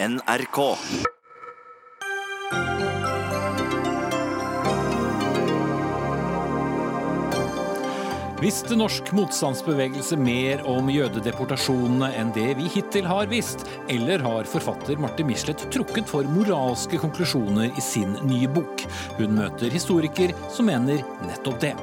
NRK. Visste norsk motstandsbevegelse mer om jødedeportasjonene enn det vi hittil har visst, eller har forfatter Marte Michelet trukket for moralske konklusjoner i sin nye bok? Hun møter historiker som mener nettopp det.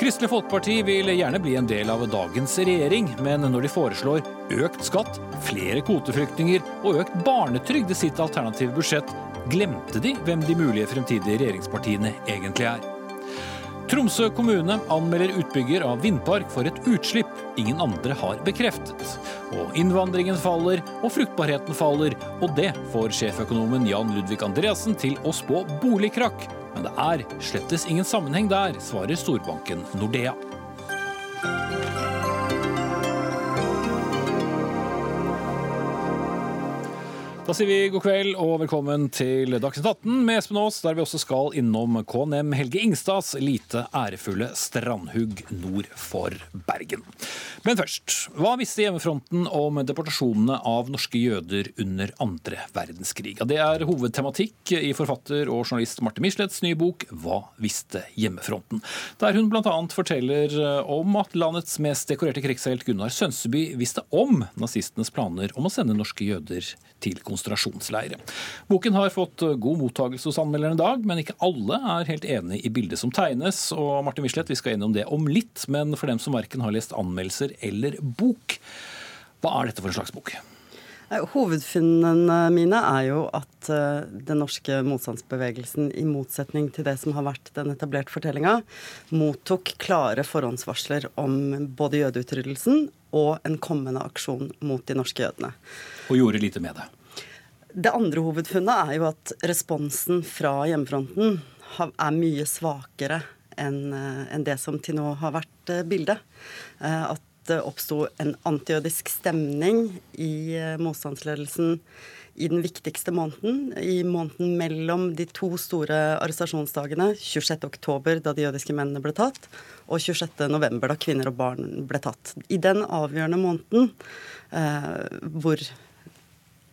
Kristelig Folkeparti vil gjerne bli en del av dagens regjering, men når de foreslår økt skatt, flere kvoteflyktninger og økt barnetrygd i sitt alternative budsjett, glemte de hvem de mulige fremtidige regjeringspartiene egentlig er. Tromsø kommune anmelder utbygger av vindpark for et utslipp ingen andre har bekreftet. Og innvandringen faller, og fruktbarheten faller, og det får sjeføkonomen Jan Ludvig Andreassen til å spå boligkrakk. Men det er slettes ingen sammenheng der, svarer storbanken Nordea. Da sier vi god kveld og velkommen til Dagsnytt 18 med Espen Aas, der vi også skal innom KNM Helge Ingstads lite ærefulle strandhugg nord for Bergen. Men først, hva visste hjemmefronten om deportasjonene av norske jøder under andre verdenskrig? Det er hovedtematikk i forfatter og journalist Marte Michelets nye bok 'Hva visste hjemmefronten?', der hun bl.a. forteller om at landets mest dekorerte krigshelt Gunnar Sønseby visste om nazistenes planer om å sende norske jøder til konsentrasjonsleire. Boken har fått god mottagelse hos anmelderne i dag, men ikke alle er helt enig i bildet som tegnes. Og Martin Michelet, vi skal innom det om litt, men for dem som verken har lest anmeldelser eller bok, hva er dette for en slags bok? Hovedfunnene mine er jo at den norske motstandsbevegelsen, i motsetning til det som har vært den etablerte fortellinga, mottok klare forhåndsvarsler om både jødeutryddelsen og en kommende aksjon mot de norske jødene. Og gjorde lite med det. Det andre hovedfunnet er jo at responsen fra hjemmefronten er mye svakere enn det som til nå har vært bildet. At det oppsto en antijødisk stemning i motstandsledelsen i den viktigste måneden, i måneden mellom de to store arrestasjonsdagene, 26.10, da de jødiske mennene ble tatt, og 26.11, da kvinner og barn ble tatt. I den avgjørende måneden eh, hvor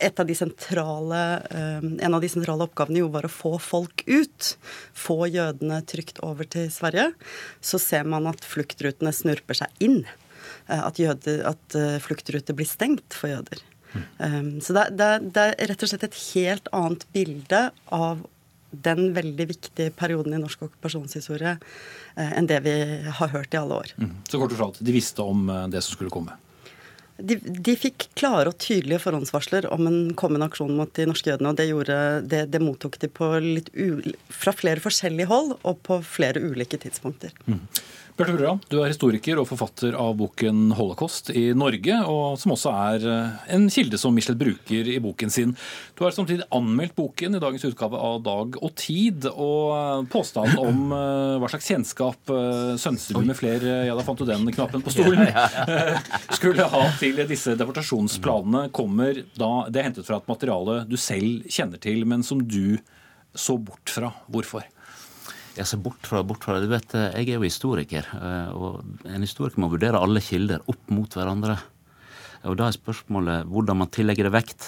av sentrale, eh, en av de sentrale oppgavene jo var å få folk ut, få jødene trygt over til Sverige, så ser man at fluktrutene snurper seg inn. At, jøder, at fluktruter blir stengt for jøder. Um, så det, det, det, er rett og slett et helt annet bilde av den veldig viktige perioden i norsk okkupasjonshistorie uh, enn det vi har hørt i alle år. Mm. Så kort fortalt, de visste om det som skulle komme? De, de, fikk klare og tydelige forhåndsvarsler om en kommende aksjon mot de norske jødene. og Det, gjorde, det, det mottok de fra flere forskjellige hold og på flere ulike tidspunkter. Mm. Bjarte Brøa, du er historiker og forfatter av boken 'Holocaust i Norge', og som også er en kilde som Michelet bruker i boken sin. Du har samtidig anmeldt boken i dagens utgave av Dag og Tid, og påstanden om hva slags kjennskap Sønsterud med flere Ja, da fant du den knappen på stolen. Skulle ha til disse deportasjonsplanene, kommer da Det er hentet fra et materiale du selv kjenner til, men som du så bort fra. Hvorfor? Jeg ser bort fra, bort fra det. Du vet, Jeg er jo historiker, og en historiker må vurdere alle kilder opp mot hverandre. Og Da er spørsmålet hvordan man tillegger det vekt.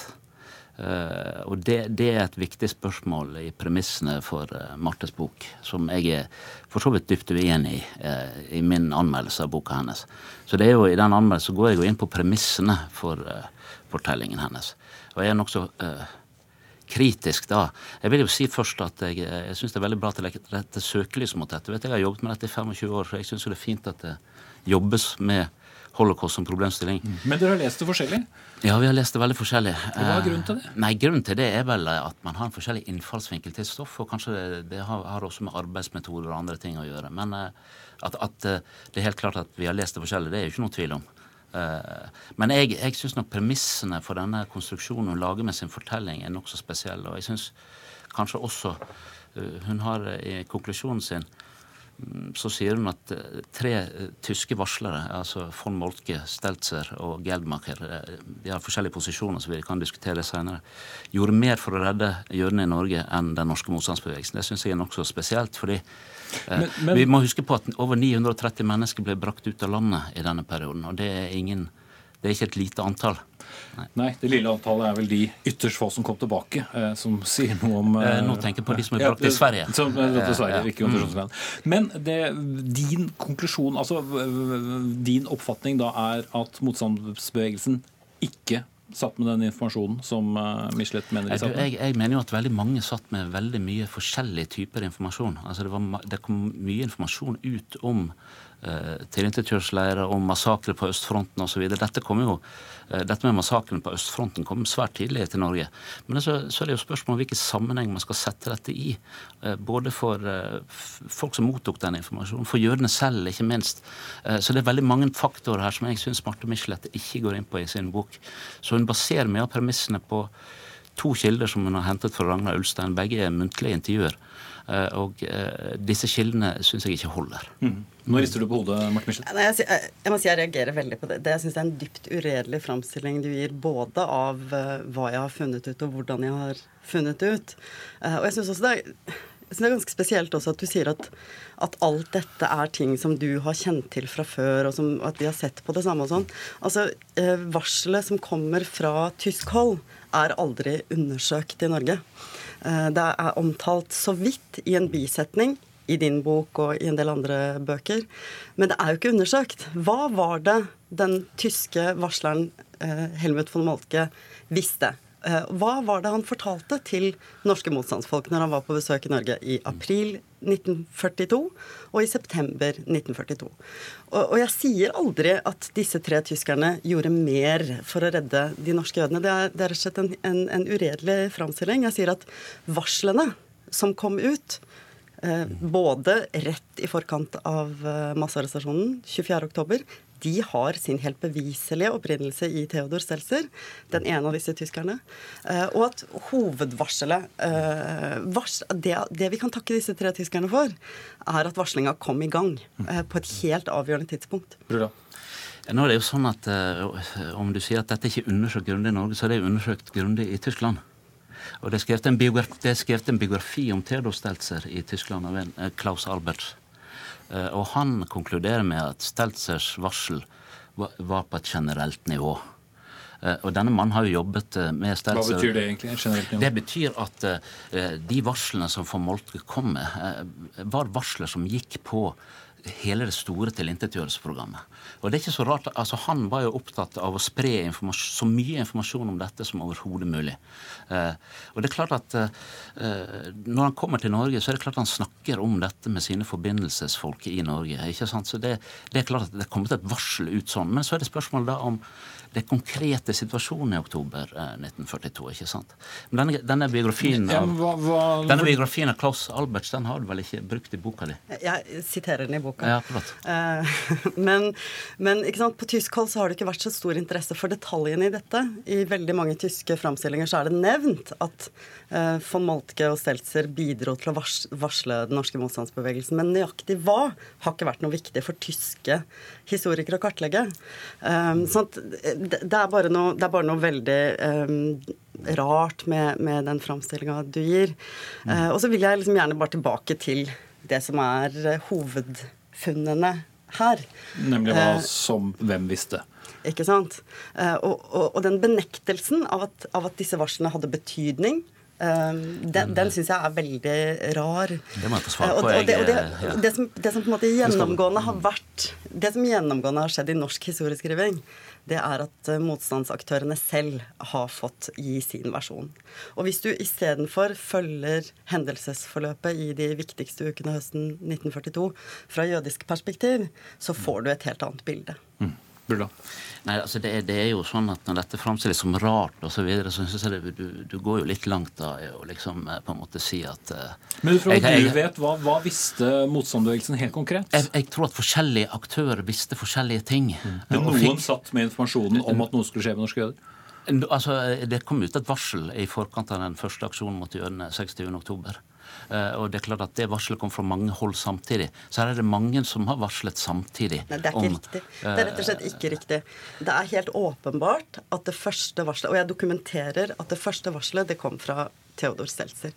Og det, det er et viktig spørsmål i premissene for Martes bok, som jeg er for så vidt dypt uenig i i min anmeldelse av boka hennes. Så det er jo i den anmeldelsen går jeg jo inn på premissene for fortellingen hennes. Og jeg er nokså kritisk da. Jeg vil jo si først at jeg, jeg syns det er veldig bra at det legger rette søkelys mot dette. Vet, jeg har jobbet med dette i 25 år, så jeg syns det er fint at det jobbes med holocaust som problemstilling. Mm. Men dere har lest det forskjellig? Ja, vi har lest det veldig forskjellig. Hva er grunnen til det? Nei, Grunnen til det er vel at man har en forskjellig innfallsvinkel til stoff. Og kanskje det, det har, har, også med arbeidsmetoder og andre ting å gjøre. Men at, at, det er helt klart at vi har lest det forskjellig, det er jo ikke noe tvil om. Men jeg, jeg syns nok premissene for denne konstruksjonen hun lager med sin fortelling, er nokså spesielle. Og jeg syns kanskje også Hun har i konklusjonen sin så sier hun at tre tyske varslere, altså von Moltke, Stelzer og Geldmacher, de har forskjellige posisjoner, så vi kan diskutere det senere, gjorde mer for å redde jødene i Norge enn den norske motstandsbevegelsen. Det syns jeg er nokså spesielt. fordi men, men, vi må huske på at over 930 mennesker ble brakt ut av landet i denne perioden. og det er, ingen, det er ikke et lite antall. Nei. det lille antallet er vel de ytterst få som kom tilbake, eh, som sier noe om eh, Nå tenker jeg på de som er brakt til Sverige. Som er brakt til Sverige, ikke mm. Men det, din konklusjon, altså din oppfatning da er at motstandsbevegelsen ikke satt med den informasjonen som Michelet mener de satt med? Jeg, jeg, mener jo at veldig mange satt med veldig mye forskjellige typer informasjon. Altså det, var, det kom mye informasjon ut om uh, tilintetgjørsleirer om massakrer på østfronten osv. Dette, kom jo, eh, dette med massakren på østfronten kom svært tidlig til Norge. Men så, så er det jo spørsmål om hvilken sammenheng man skal sette dette i. Eh, både for folk som mottok den informasjonen, for jødene selv, ikke minst. Så det er veldig mange faktorer her som jeg syns Marte Michelet ikke går inn på i sin bok. Så hun baserer mye av premissene på to kilder som hun har hentet fra Ragnar Ulstein. Begge er muntlige intervjuer. Eh, og eh, disse kildene syns jeg ikke holder. Mm. Nå rister du på hodet, Martin Michelet. Jeg, jeg, jeg, må si jeg reagerer veldig på det. det jeg syns er en dypt uredelig framstilling du gir både av uh, hva jeg har funnet ut, og hvordan jeg har funnet ut. Uh, og jeg syns også det er, det er ganske spesielt også at du sier at, at, alt dette er ting som du har kjent til fra før, og som, at vi har sett på det samme og sånn. Altså, eh, Varselet som kommer fra tysk hold, er aldri undersøkt i Norge. Eh, det er omtalt så vidt i en bisetning i din bok og i en del andre bøker. Men det er jo ikke undersøkt. Hva var det den tyske varsleren eh, Helmut von Moltke visste? Eh, hva var det han fortalte til norske motstandsfolk når han var på besøk i Norge i april 1942 og i september 1942? Og, jeg sier aldri at disse tre tyskerne gjorde mer for å redde de norske jødene. Det er, det er rett og slett en, en, en uredelig framstilling. Jeg sier at varslene som kom ut, både rett i forkant av eh, massearrestasjonen 24.10, de har sin helt beviselige opprinnelse i Theodor Stelzer, den ene av disse tyskerne. Eh, og at hovedvarselet eh, det, det, vi kan takke disse tre tyskerne for, er at varslinga kom i gang eh, på et helt avgjørende tidspunkt. Brura. Nå er det jo sånn at Om du sier at dette ikke er undersøkt grundig i Norge, så er det undersøkt grundig i Tyskland. Og Det er skrevet en biografi, skrevet en biografi om Theodor Stelzer i Tyskland av en Klaus Albert. Eh, og han konkluderer med at Steltzers varsel var på et generelt nivå. Eh, og denne mannen har jo jobbet eh, med Stelzer. Hva betyr det egentlig? generelt nivå? Det betyr at de varslene som von Moltke kom med, var varsler som gikk på hele det store tilintetgjørelsesprogrammet. Og det er ikke så rart, altså Han var jo opptatt av å spre så mye informasjon om dette som overhodet mulig. Eh, og det er klart at eh, Når han kommer til Norge, så er det klart han snakker om dette med sine forbindelsesfolk i Norge. ikke sant? Så det, det er klart at det er kommet et varsel ut sånn. Men så er det spørsmålet da om det konkrete situasjonen i oktober 1942. Eh, ikke sant? Men denne, denne biografien av, ja, hva, hva, denne biografien av Klaus Alberts den har du vel ikke brukt i boka di? Jeg siterer den i boka. Ja, flott. Uh, men, men på tysk hold så har det ikke vært så stor interesse for detaljene i dette. I veldig mange tyske framstillinger så er det nevnt at uh, von Moltke og Stelzer bidro til å varsle den norske motstandsbevegelsen. Men nøyaktig hva har ikke vært noe viktig for tyske historikere å kartlegge. Sånn at det, er bare noe, det er bare noe veldig rart med, med den framstillinga du gir. Mm. Uh, og så vil jeg liksom gjerne bare tilbake til det som er uh, hovedfunnene her. Nemlig hva uh, som hvem visste. Ikke sant. Og, og, og, den benektelsen av at, av at disse varslene hadde betydning, Um, den den syns jeg er veldig rar. Det må jeg få svar på. Og, det, og det, ja. det, som, det, som, på en måte gjennomgående har vært Det som gjennomgående har skjedd i norsk historieskriving, det er at eh, motstandsaktørene selv har fått gi sin versjon. Og hvis du istedenfor følger hendelsesforløpet i de viktigste ukene høsten 1942 fra jødisk perspektiv, så får du et helt annet bilde. Mm. Bulla? Nei, altså det, det, er jo sånn at Når dette framstilles som rart og så, videre, så synes jeg det, du, du, går jo litt langt da i å liksom eh, på en måte si at uh, Men fra hva du vet, hva, hva visste motstandsbevegelsen helt konkret? Jeg, jeg, tror at forskjellige aktører visste forskjellige ting. Mm. Men noen fikk, satt med informasjonen om at noe skulle skje med norske jøder? Altså, Det kom ut et varsel i forkant av den første aksjonen mot jødene 60.10. Eh, og det er klart at det varselet kom fra mange hold samtidig. Så her er det mange som har varslet samtidig. Nei, det er ikke om, riktig. Det er rett og slett ikke riktig. Det er helt åpenbart at det første varselet Og jeg dokumenterer at det første varselet det kom fra Theodor Stelzer.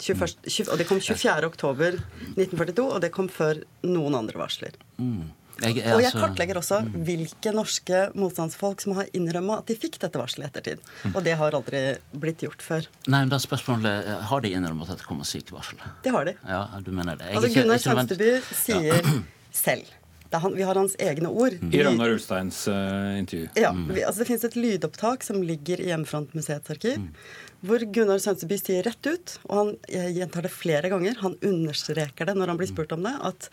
21, og det kom 24.10.1942, og det kom før noen andre varsler. Mm. Jeg, Og jeg altså- kartlegger også hvilke norske motstandsfolk som har innrømma at de fikk dette varselet i ettertid. Og det har aldri blitt gjort før. Nei, men da er spørsmålet eh, Har de innrømmet at det kommer sykt varsel? Det har de. Ja, du mener det? Jeg Altså ikke- Gunnar ikke sier Sønsteby sier selv. Det er han, vi har hans egne ord. I Ragnar Ulsteins uh, intervju. Ja, vi, altså Det finnes et lydopptak som ligger i Hjemmefrontmuseets arkiv, hvor Gunnar Sønsteby sier rett ut, og han gjentar det flere ganger, han understreker det når han blir spurt om det, at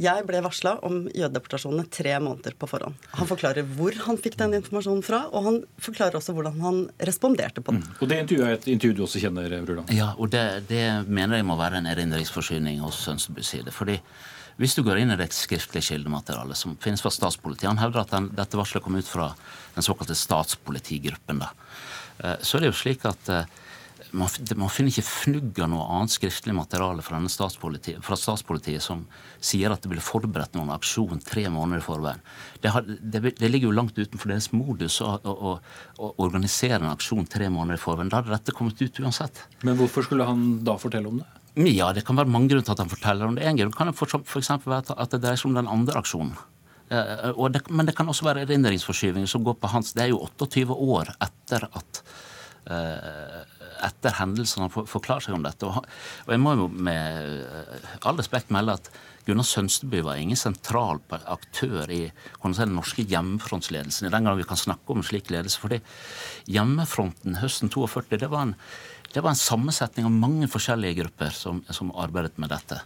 jeg ble varsla om jødedeportasjonene tre måneder på forhånd. Han forklarer hvor han fikk den informasjonen fra, og han forklarer også hvordan han responderte på den. Og det intervjuet er et intervju du også kjenner, Bruland. Ja, og det, det mener jeg må være en erindringsforsyning hos Sønstebys side. fordi hvis du går inn i det skriftlige kildematerialet som finnes fra statspolitiet Han hevder at den, dette varselet kom ut fra den såkalte statspolitigruppen. da. Eh, Så er det jo slik at eh, man, man finner ikke fnugg av noe annet skriftlig materiale fra, denne statspoliti, fra statspolitiet som sier at det ble forberedt noen aksjon tre måneder i forveien. Det, har, det, det ligger jo langt utenfor deres modus å, å, å, organisere en aksjon tre måneder i forveien. Da hadde dette kommet ut uansett. Men hvorfor skulle han da fortelle om det? Ja, det kan være mange grunner til at han forteller om det. En grunn kan eksempel være at det dreier seg om den andre aksjonen. Eh, og det, men det kan også være erindringsforskyvninger som går på hans Det er jo 28 år etter at eh, etter hendelsene han for- forklarer seg om dette. Og, jeg må jo med eh, all respekt melde at Gunnar Sønsteby var ingen sentral aktør i den norske hjemmefrontsledelsen. I den gang vi kan snakke om slik ledelse. fordi hjemmefronten høsten 42 det var en, det var en sammensetning av mange forskjellige grupper som, som arbeidet med dette.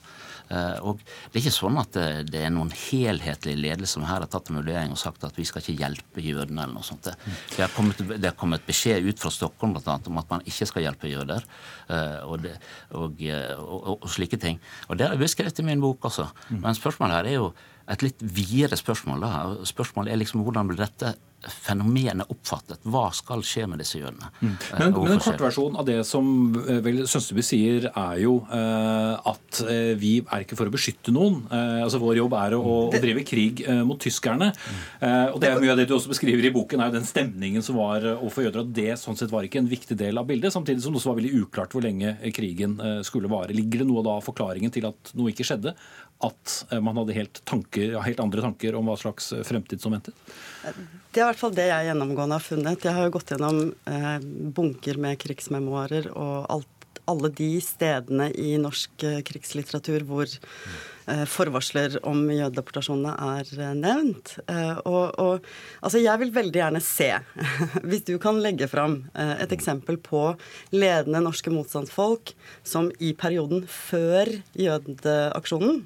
Eh, og Det er ikke sånn at det, det er noen helhetlig ledelse som her har tatt en vurdering og sagt at vi skal ikke hjelpe jødene. eller noe sånt. Det, har kommet, det har kommet beskjed ut fra Stockholm blant annet, om at man ikke skal hjelpe jøder. eh, og, det, og, eh, og, og, og slike ting. Og Det har jeg beskrevet i min bok også. Men spørsmålet her er jo et litt videre spørsmål. da. Spørsmålet er liksom hvordan blir dette fenomenet oppfattet? Hva skal skje med disse jødene? Mm. Men, men en kortversjon av det som eh, vel Sønsteby sier, er jo uh, at eh, vi er ikke for å beskytte noen. Uh, altså Vår jobb er å, å drive krig uh, mot tyskerne. Eh, og det er mye av det du også beskriver i boken, er jo den stemningen som var eh, overfor jøder. At det sånn sett var ikke en viktig del av bildet. Samtidig som det også var veldig uklart hvor lenge eh, krigen eh, skulle vare. Ligger det noe da av forklaringen til at noe ikke skjedde? At eh, man hadde helt, tanker, ja, helt andre tanker om hva slags eh, fremtid som ventet? Det er i hvert fall det jeg gjennomgående har funnet. Jeg har jo gått gjennom eh, bunker med krigsmemoarer og alt, alle de stedene i norsk eh, krigslitteratur hvor eh, forvarsler om jødedeportasjonene er eh, nevnt. Eh, og, og altså jeg vil veldig gjerne se, hvis du kan legge fram eh, et eksempel på ledende norske motstandsfolk som i perioden før jødeaksjonen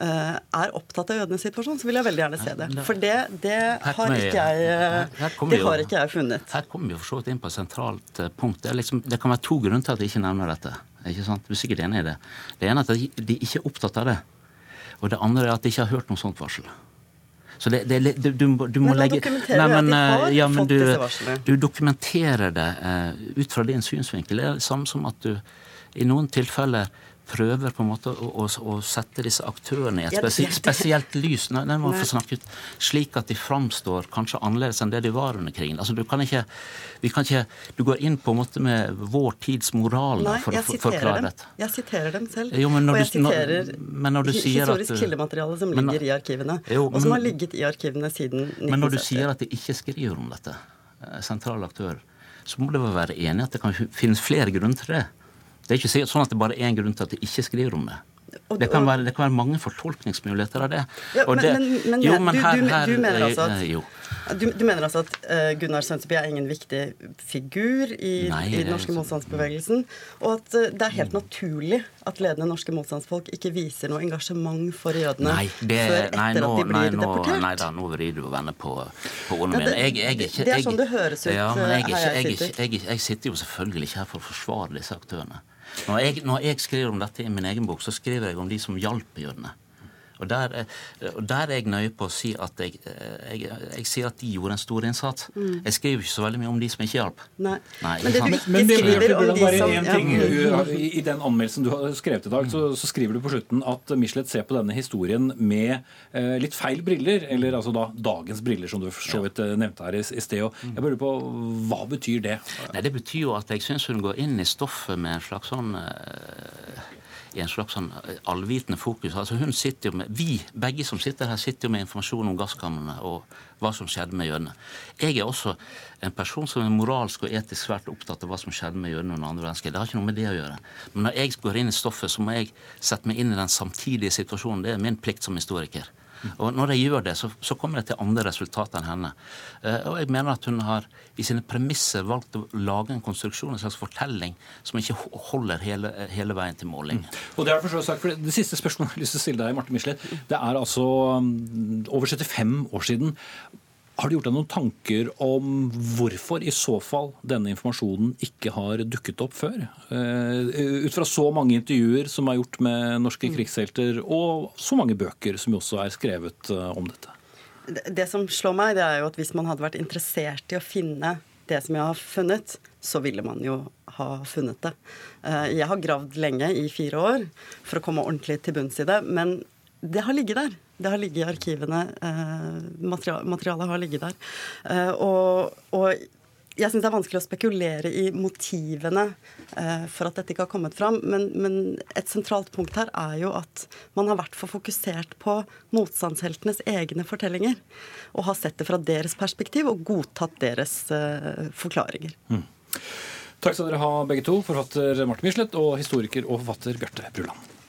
eh, er opptatt av jødenes situasjon, så vil jeg veldig gjerne se det. For det, det har ikke jeg, eh, det har ikke jeg funnet. Her kommer vi for så vidt inn på et sentralt eh, punkt. Det, liksom, det kan være to grunner til at jeg ikke nevner dette. Ikke sant? Du er sikkert enig i det. Det ene er at de, de ikke er opptatt av det. Og det andre er at de ikke har hørt noe sånt varsel. Så det, det, du, du, må- du må legge dokumenterer men, eh, ja, men du. Du dokumenterer det uh, ut fra din synsvinkel. Det er det samme som at du i noen tilfeller prøver på en måte å, å, å sette disse aktørene i et spesielt, spesielt lys. Nei, nei, Nei. få snakke ut. Slik at de framstår kanskje annerledes enn det de var under krigen. Altså, du kan ikke, vi kan ikke, du går inn på en måte med vår tids moral Nei, for å forklare dem. dette. Jeg siterer dem selv. Jo, men og jeg du- siterer når at historisk du- kildemateriale som Men- ligger i arkivene. Jo, og som har ligget i arkivene siden 1970. Men når du sier at de ikke skriver om dette, sentrale aktører, så må du vel være enig i at det kan finnes flere grunner til det. Det er ikke sånn at det bare er én grunn til at de ikke skriver om det. Det kan, være, det kan være mange fortolkningsmuligheter av det. Ja, men, det- men, men jo, du, her- her- du mener altså eh, at du, du mener altså at eh, Gunnar Sønsteby er ingen viktig figur i, Nei, i den norske sånn- motstandsbevegelsen, og at eh, det er helt naturlig at ledende norske motstandsfolk ikke viser noe engasjement for jødene Nei, det, før etter nei, nå, at de blir nei, nå, deportert. nei da, nå vrir du og vender på, på ordene mine. Jeg, jeg, ikke- det er jeg- sånn det høres ut, Ja, men jeg, er her jeg jeg, jeg, sitter. jeg, jeg sitter jo selvfølgelig ikke her for å forsvare disse aktørene. Når jeg, når jeg skriver om dette i min egen bok, så skriver jeg om de som hjalp jødene. Og der, er- og der er jeg nøye på å si at jeg, jeg, jeg sier at de gjorde en stor innsats. Jeg skriver ikke så veldig mye om de som ikke hjalp. Mm. Nei. Nei, Men det du ikke Men skriver om de bare som én ting. ja. I, I den anmeldelsen du har skrevet i dag, så, så skriver du på slutten at Michelet ser på denne historien med eh, litt feil briller. Eller altså da dagens briller, som du for så vidt eh, nevnte her i, i sted. Og jeg lurer på hva betyr det? Nei, Det betyr jo at jeg syns hun går inn i stoffet med en slags sånn eh, i en slags sånn eh, allvitende fokus. Altså hun sitter jo med, Vi begge som sitter her, sitter jo med informasjon om gasskamrene og hva som skjedde med jødene. Jeg er også en person som er moralsk og etisk svært opptatt av hva som skjedde med jødene under andre verdenskrig. Det har ikke noe med det å gjøre. Men når jeg går inn i stoffet, så må jeg sette meg inn i den samtidige situasjonen. Det er min plikt som historiker. Og Når jeg gjør det, så, så kommer de til andre resultater enn henne. Uh, og jeg mener at hun har i sine premisser valgt å lage en konstruksjon, en slags fortelling, som ikke holder hele, hele veien til måling. Mm. Og Det er for sagt, for det siste spørsmålet jeg har lyst til å stille deg, Marte Michelet. Det er altså um, over 75 år siden. Har du gjort deg noen tanker om hvorfor i så fall denne informasjonen ikke har dukket opp før? Uh, ut fra så mange intervjuer som er gjort med norske mm. krigshelter, og så mange bøker som også er skrevet uh, om dette. Det, som slår meg, det er jo at hvis man hadde vært interessert i å finne det som jeg har funnet, så ville man jo ha funnet det. Uh, jeg har gravd lenge, i fire år, for å komme ordentlig til bunns i det. Men det har ligget der. Det har ligget i arkivene. Eh, materialet har ligget der. Eh, og, og jeg syns det er vanskelig å spekulere i motivene eh, for at dette ikke har kommet fram. Men, men, et sentralt punkt her er jo at man har vært for fokusert på motstandsheltenes egne fortellinger. Og har sett det fra deres perspektiv og godtatt deres eh, forklaringer. Mm. Takk skal dere ha begge to, forfatter Martin Michelet og historiker og forfatter Bjarte Bruland.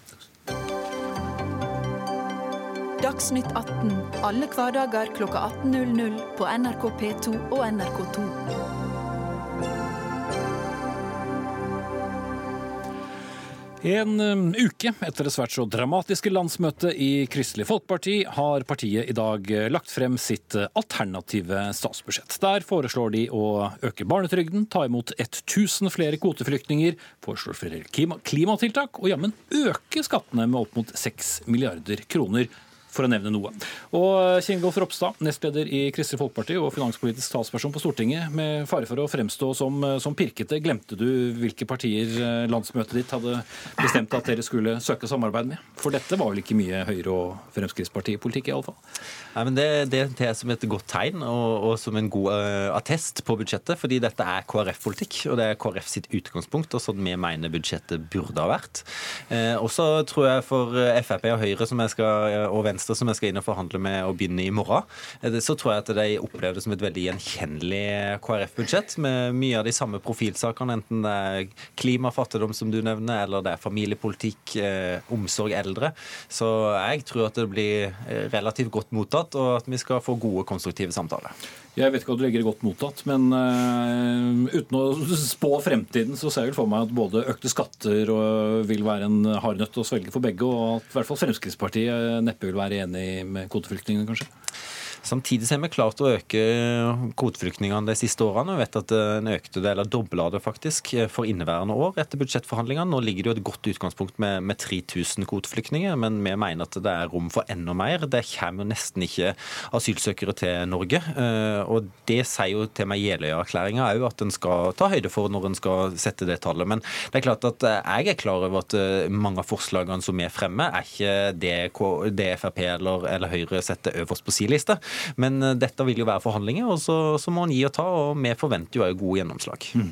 Dagsnytt 18 alle hverdager kl 18.00 på NRK P2 og NRK2. En um, uke etter det svært så dramatiske landsmøtet i Kristelig Folkeparti har partiet i dag uh, lagt frem sitt uh, alternative statsbudsjett. Der foreslår de å øke barnetrygden, ta imot 1000 flere kvoteflyktninger, foreslår flere klimatiltak og jammen øke skattene med opp mot 6 milliarder kroner for å nevne noe. Og Kjengolf Ropstad, nestleder i Kristelig Folkeparti og finanspolitisk talsperson på Stortinget, med fare for å fremstå som, som, pirkete, glemte du hvilke partier eh, landsmøtet ditt hadde bestemt at dere skulle søke samarbeid med? For dette var vel ikke mye Høyre- og Fremskrittspartipolitikk, iallfall? Nei, men det, det er som et godt tegn og, og som en god uh, attest på budsjettet, fordi dette er KrF-politikk, og det er KrF sitt utgangspunkt, og sånn vi mener budsjettet burde ha vært. Eh, også tror jeg for Frp og Høyre som jeg skal, og Venstre Venstre, som jeg skal inn og forhandle med og begynne i morgen, eh, så tror jeg at de opplever det som et veldig gjenkjennelig KrF-budsjett, med mye av de samme profilsakene, enten det er klimafattigdom, som du nevner, eller det er familiepolitikk, eh, omsorg, eldre. Så jeg tror at det blir eh, relativt godt mottatt, og at vi skal få gode, konstruktive samtaler. Jeg vet ikke hva du legger godt mottatt, men uh, uten å spå fremtiden, så ser jeg for meg at både økte skatter og vil være en hard nøtt å svelge for begge, og at i hvert fall Fremskrittspartiet neppe vil være enig med kvoteflyktningene, kanskje? Samtidig har vi klart å øke kvoteflyktningene de siste årene. Vi vet at en økte det, eller dobla det faktisk, for inneværende år etter budsjettforhandlingene. Nå ligger det jo et godt utgangspunkt med, med 3000 kvoteflyktninger, men vi mener at det er rom for enda mer. Det kommer jo nesten ikke asylsøkere til Norge. Eh, og det sier jo til meg Jeløya-erklæringa òg at en skal ta høyde for når en skal sette det tallet. Men det er klart at jeg er klar over at eh, mange av forslagene som vi fremmer, er ikke det, det Frp eller, eller Høyre setter øverst på sin liste. Men eh, dette vil jo være forhandlinger, og så, så må han gi og ta. Og vi forventer jo òg gode gjennomslag. Mm.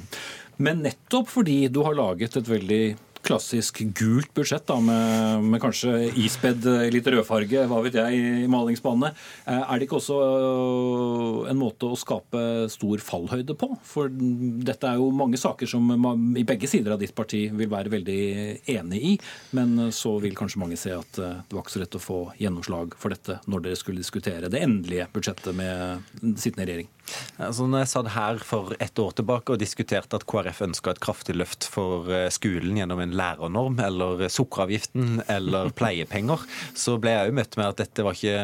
Men nettopp fordi du har laget et veldig klassisk gult budsjett da, med, med kanskje ispedd litt rødfarge, hva vet jeg, i malingsbanene. Eh, er det ikke også eh, en måte å skape stor fallhøyde på? For dette er jo mange saker som man i begge sider av ditt parti vil være veldig enig i, men så vil kanskje mange se at eh, det var ikke så lett å få gjennomslag for dette når dere skulle diskutere det endelige budsjettet med sittende regjering. Altså, når jeg satt her for ett år tilbake og diskuterte at KrF ønska et kraftig løft for eh, skolen gjennom en lærernorm eller sukkeravgiften eller pleiepenger, så ble jeg òg møtt med at dette var ikke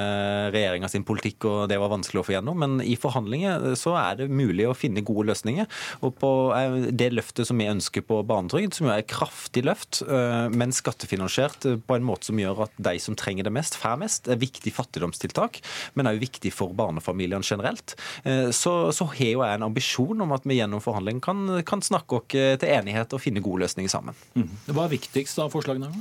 regjeringa sin politikk og det var vanskelig å få gjennom. Men i forhandlinger eh, så er det mulig å finne gode løsninger. Og på eh, det løftet som vi ønsker på barnetrygd, som jo er et kraftig løft, men skattefinansiert på en måte som gjør at de som trenger det mest, får mest, er viktig fattigdomstiltak, men òg viktig for barnefamiliene generelt så, så har jo jeg en ambisjon om at vi gjennom forhandling kan, kan snakke oss til enighet og finne gode løsninger sammen. Mm. Hva er viktigst av forslagene?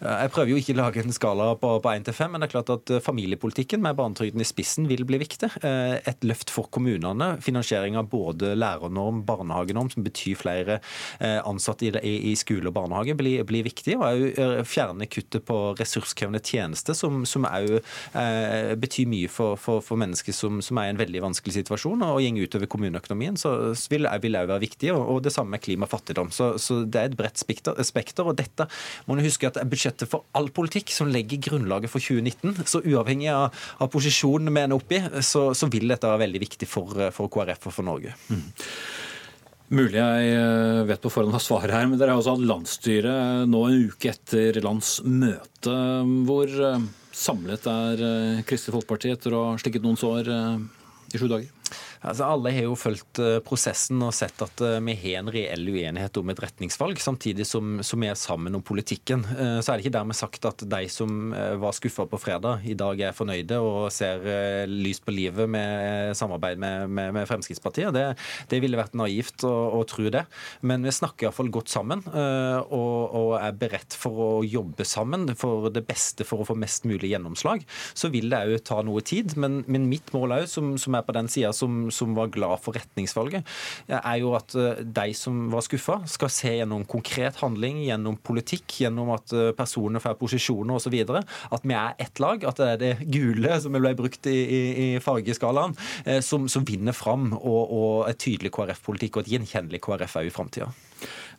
Jeg prøver jo ikke å lage en skala på, på 1 til 5, men det er klart at familiepolitikken med barnetrygden i spissen vil bli viktig. Et løft for kommunene, finansiering av både lærernorm, barnehagenorm, som betyr flere ansatte i, i skole og barnehage, blir, blir viktig. Og òg fjerne kuttet på ressurskrevende tjenester, som òg eh, betyr mye for, for, for mennesker som, som, er i en veldig vanskelig situasjon, og går utover kommuneøkonomien, så vil det òg være viktig. Og, det samme med klimafattigdom. Så, så det er et bredt spekter, spekter, og dette må du huske at er budsjettet for all politikk som legger grunnlaget for 2019. Så uavhengig av, av posisjonen vi ender opp i, så, så, vil dette være veldig viktig for, for KrF og for Norge. Mm. Mulig jeg eh, vet på forhånd hva svaret her, men dere har også hatt landsstyre nå en uke etter landsmøte. Hvor eh, samlet er eh, Kristelig Folkeparti etter å ha slikket noen sår i sju dager? Altså, alle har jo fulgt eh, prosessen og sett at eh, vi har en reell uenighet om et retningsvalg, samtidig som, som, vi er sammen om politikken. Eh, så er det ikke dermed sagt at de som var skuffa på fredag, i dag er fornøyde og ser lyst på livet med samarbeid med, med, med Fremskrittspartiet. Det, det, ville vært naivt å, å tro det. Men vi snakker iallfall godt sammen og, og, er beredt for å jobbe sammen for det beste for å få mest mulig gjennomslag. Så vil det òg ta noe tid, men, men mitt mål òg, som, som, er på den sida som som var glad for retningsvalget, er jo at eh, de som var skuffa, skal se gjennom konkret handling, gjennom politikk, gjennom at eh, personer får posisjoner osv. At vi er ett lag, at det er det gule som ble brukt i, i, i fargeskalaen, eh, som, som, vinner fram, og, og et tydelig KrF-politikk og et gjenkjennelig KrF òg i framtida.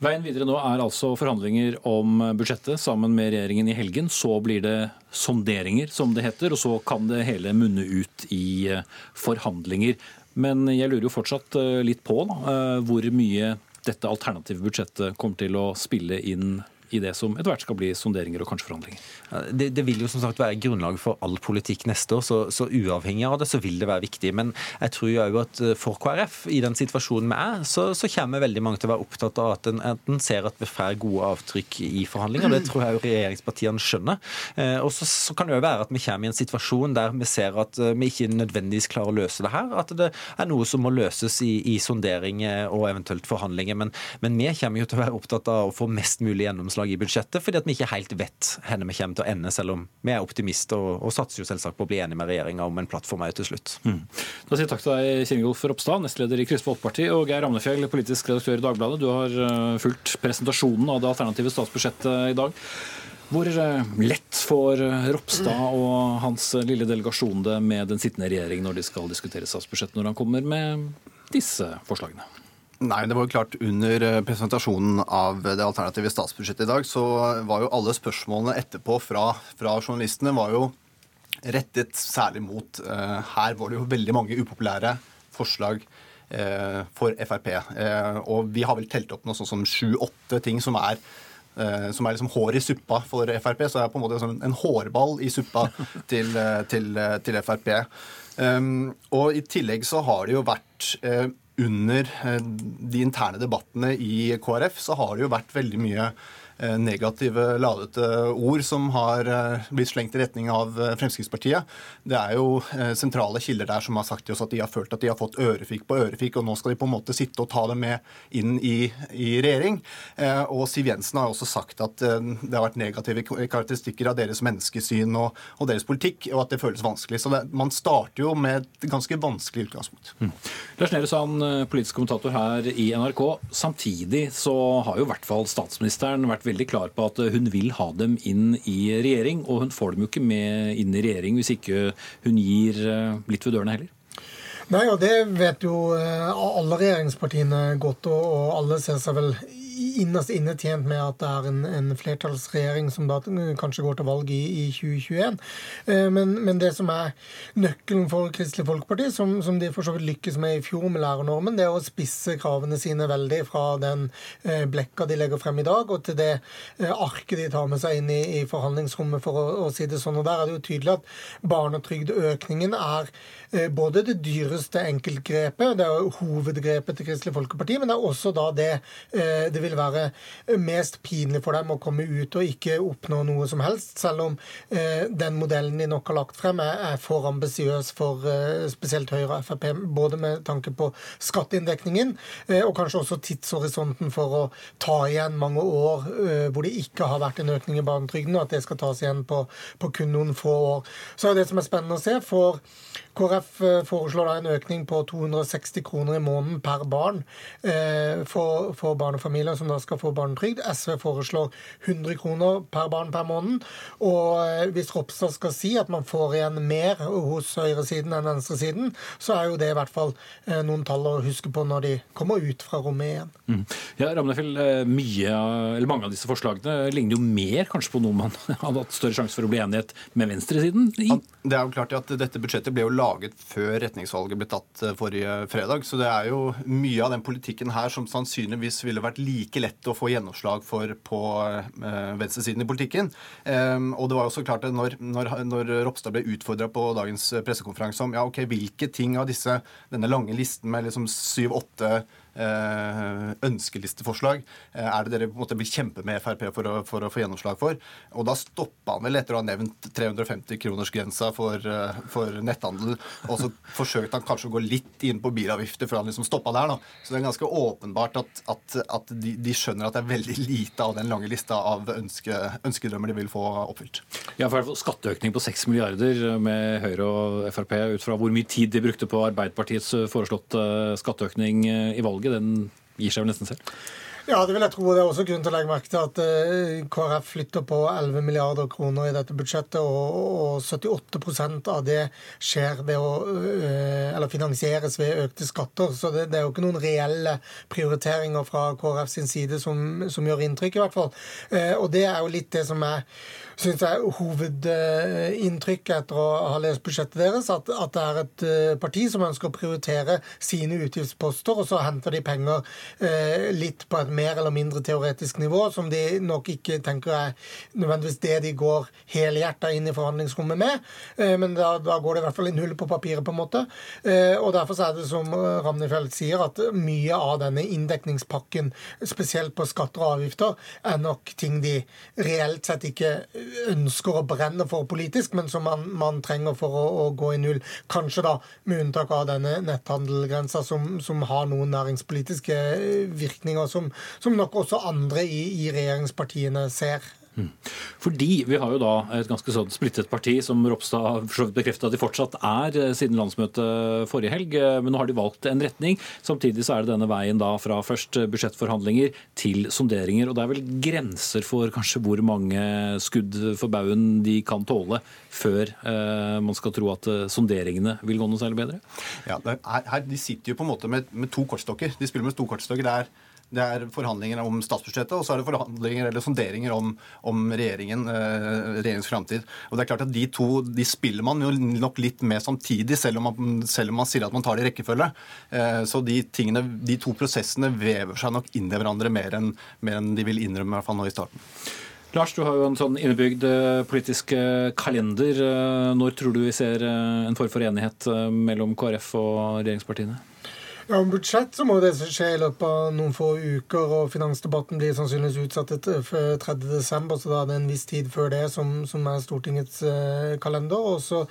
Veien videre nå er altså forhandlinger om budsjettet sammen med regjeringen i helgen. Så blir det sonderinger, som det heter, og så kan det hele munne ut i forhandlinger. Men jeg lurer jo fortsatt eh, litt på da, eh, hvor mye dette alternative budsjettet kommer til å spille inn i det som etter hvert skal bli sonderinger og kanskje forhandlinger. Det, det, vil jo som sagt være grunnlag for all politikk neste år, så, så, uavhengig av det så vil det være viktig. Men jeg tror jo at eh, for KrF, i den situasjonen vi er, så, så kommer veldig mange til å være opptatt av at en, at en ser at vi får gode avtrykk i forhandlinger. Det tror jeg jo regjeringspartiene skjønner. Eh, og så, så, kan det jo være at vi kommer i en situasjon der vi ser at eh, vi ikke nødvendigvis klarer å løse det her. At det er noe som må løses i, i sonderinger og eventuelt forhandlinger. Men, men vi kommer jo til å være opptatt av å få mest mulig gjennomslag i budsjettet, fordi at vi ikke helt vet hvor vi kommer til å ende, selv om vi er optimister og, og satser jo selvsagt på å bli enige med regjeringa om en plattform òg til slutt. Mm. Da sier takk til deg, Kjell Ropstad, nestleder i Kristelig Folkeparti, og Geir Ramnefjell, politisk redaktør i Dagbladet. Du har uh, fulgt presentasjonen av det alternative statsbudsjettet i dag. Hvor uh, lett får Ropstad og hans lille delegasjon det med den sittende regjering når de skal diskutere statsbudsjettet, når han kommer med disse forslagene? Nei, det var jo klart Under eh, presentasjonen av det alternative statsbudsjettet i dag, så var jo alle spørsmålene etterpå fra, fra journalistene var jo rettet særlig mot eh, Her var det jo veldig mange upopulære forslag eh, for Frp. Eh, og vi har vel telt opp noe sånn som sju-åtte ting som er som er liksom hår i suppa for Frp. Så det er på en måte sånn en hårball i suppa til, til, til Frp. Um, og i tillegg så har det jo vært under eh, de interne debattene i KrF så har det jo vært veldig mye negative, ladete ord som har eh, blitt slengt i retning av eh, Fremskrittspartiet. Det er jo sentrale kilder der som har sagt til oss at de har følt at de har fått ørefik på ørefik, og nå skal de på en måte sitte og ta det med inn i, i regjering. Og Siv Jensen har også sagt at det har vært negative karakteristikker av deres menneskesyn og, og deres politikk, og at det føles vanskelig. Så det, man starter jo med et ganske vanskelig utgangspunkt. Mm. Lars Nehru Sand, politisk kommentator her i NRK. Samtidig så har jo i hvert fall statsministeren vært veldig klar på at hun vil ha dem inn i regjering. Og hun får dem jo ikke med inn i regjering hvis ikke hun gir eh, litt ved dørene heller. Nei, og det vet jo eh, alle regjeringspartiene godt, og alle ser seg vel innerst inne tjent med at det er en, en, flertallsregjering som da kanskje går til valg i, i 2021. Eh, men, men, det som er nøkkelen for Kristelig Folkeparti, som, som, de for så vidt lykkes med i fjor med lærernormen, det er å spisse kravene sine veldig fra den eh, blekka de legger frem i dag, og til det eh, arket de tar med seg inn i, i forhandlingsrommet, for å, å, si det sånn. Og Der er det jo tydelig at barnetrygdøkningen er både det dyreste enkeltgrepet, det er hovedgrepet til Kristelig Folkeparti, men det er også da det, det vil være mest pinlig for dem å komme ut og ikke oppnå noe som helst, selv om eh, den modellen de nok har lagt frem, er, for ambisiøs for eh, spesielt Høyre og Frp. Både med tanke på skatteinndekningen eh, og kanskje også tidshorisonten for å ta igjen mange år eh, hvor det ikke har vært en økning i barnetrygden, og at det skal tas igjen på, på kun noen få år. Så er det som er spennende å se, for KrF eh, foreslår da en økning på 260 kroner i måneden per barn eh, for, for barnefamilier som da skal få barnetrygd. SV foreslår 100 kroner per barn per måned. Og eh, hvis Ropstad skal si at man får igjen mer hos høyresiden enn venstresiden, så er jo det i hvert fall noen tall å huske på når de kommer ut fra rommet igjen. Mm. Ja, Ramnefjell, mye, eller Mange av disse forslagene ligner jo mer kanskje på noe man hadde hatt større sjanse for å bli enighet med venstresiden i? Det er jo klart at Dette budsjettet ble jo laget før retningsvalget ble tatt forrige fredag. Så det er jo mye av den politikken her som sannsynligvis ville vært like lett å få gjennomslag for på venstresiden i politikken. Ehm, og det var også klart at når, når, når Ropstad ble utfordra på dagens pressekonferanse om ja, ok, hvilke ting av disse, denne lange listen med liksom syv-åtte Eh, ønskelisteforslag eh, er det dere på en måte vil kjempe med Frp for å, for å få gjennomslag for. Og da stoppa han vel etter å ha nevnt 350-kronersgrensa for, eh, for, netthandel. Og så forsøkte han kanskje å gå litt inn på bilavgifter før han liksom stoppa der. da. Så det er ganske åpenbart at, at, at de, de, skjønner at det er veldig lite av den lange lista av ønske, ønskedrømmer de vil få oppfylt. Ja, for Skatteøkning på 6 milliarder med Høyre og Frp ut fra hvor mye tid de brukte på Arbeiderpartiets foreslåtte skatteøkning i valget, den gir seg vel nesten selv? Ja, det vil jeg tro. Det er også grunn til å legge merke til at eh, KrF flytter på 11 milliarder kroner i dette budsjettet, og 78% av det skjer ved å, eh, eller finansieres ved økte skatter. Så det, er jo ikke noen reelle prioriteringer fra KrF sin side som, som gjør inntrykk, i hvert fall. Eh, og det er jo litt det som er syns jeg hovedinntrykket etter å ha lest budsjettet deres, at, at, det er et parti som ønsker å prioritere sine utgiftsposter, og så henter de penger litt på et mer eller mindre teoretisk nivå, som de nok ikke tenker er nødvendigvis det de går helhjerta inn i forhandlingsrommet med. Eh, men da, da, går det i hvert fall i null på papiret, på en måte. Eh, og derfor er det som Ramnefeld sier, at mye av denne inndekningspakken, spesielt på skatter og avgifter, er nok ting de reelt sett ikke ønsker å brenne for politisk, men som man, man trenger for å, å, gå i null. Kanskje da med unntak av denne netthandelgrensa, som, som har noen næringspolitiske virkninger som, som nok også andre i, i regjeringspartiene ser. Mm. Fordi vi har jo da et ganske sånn splittet parti, som Ropstad har bekreftet at de fortsatt er eh, siden landsmøtet forrige helg. Eh, men nå har de valgt en retning. Samtidig så er det denne veien da fra først budsjettforhandlinger til sonderinger. Og det er vel grenser for kanskje hvor mange skudd for baugen de kan tåle før eh, man skal tro at sonderingene vil gå noe særlig bedre? Ja, her, De sitter jo på en måte med, med to kortstokker. De spiller med to kortstokker. Det er det er forhandlinger om statsbudsjettet, og så er det forhandlinger eller sonderinger om, om regjeringen, eh, regjeringens framtid. Og det er klart at De to de spiller man jo nok litt med samtidig, selv om man, selv om man sier at man tar det i rekkefølge. Eh, så de, tingene, de to prosessene vever seg nok inn i hverandre mer enn, mer de vil innrømme, i hvert fall nå i starten. Lars, du har jo en sånn innebygd eh, politisk eh, kalender. Eh, når tror du vi ser en form for enighet mellom KrF og regjeringspartiene? Ja, Om budsjett så må det skje i løpet av noen få uker. og Finansdebatten blir sannsynligvis utsatt til 3.12., så da er det en viss tid før det som, som er Stortingets eh, kalender. Og så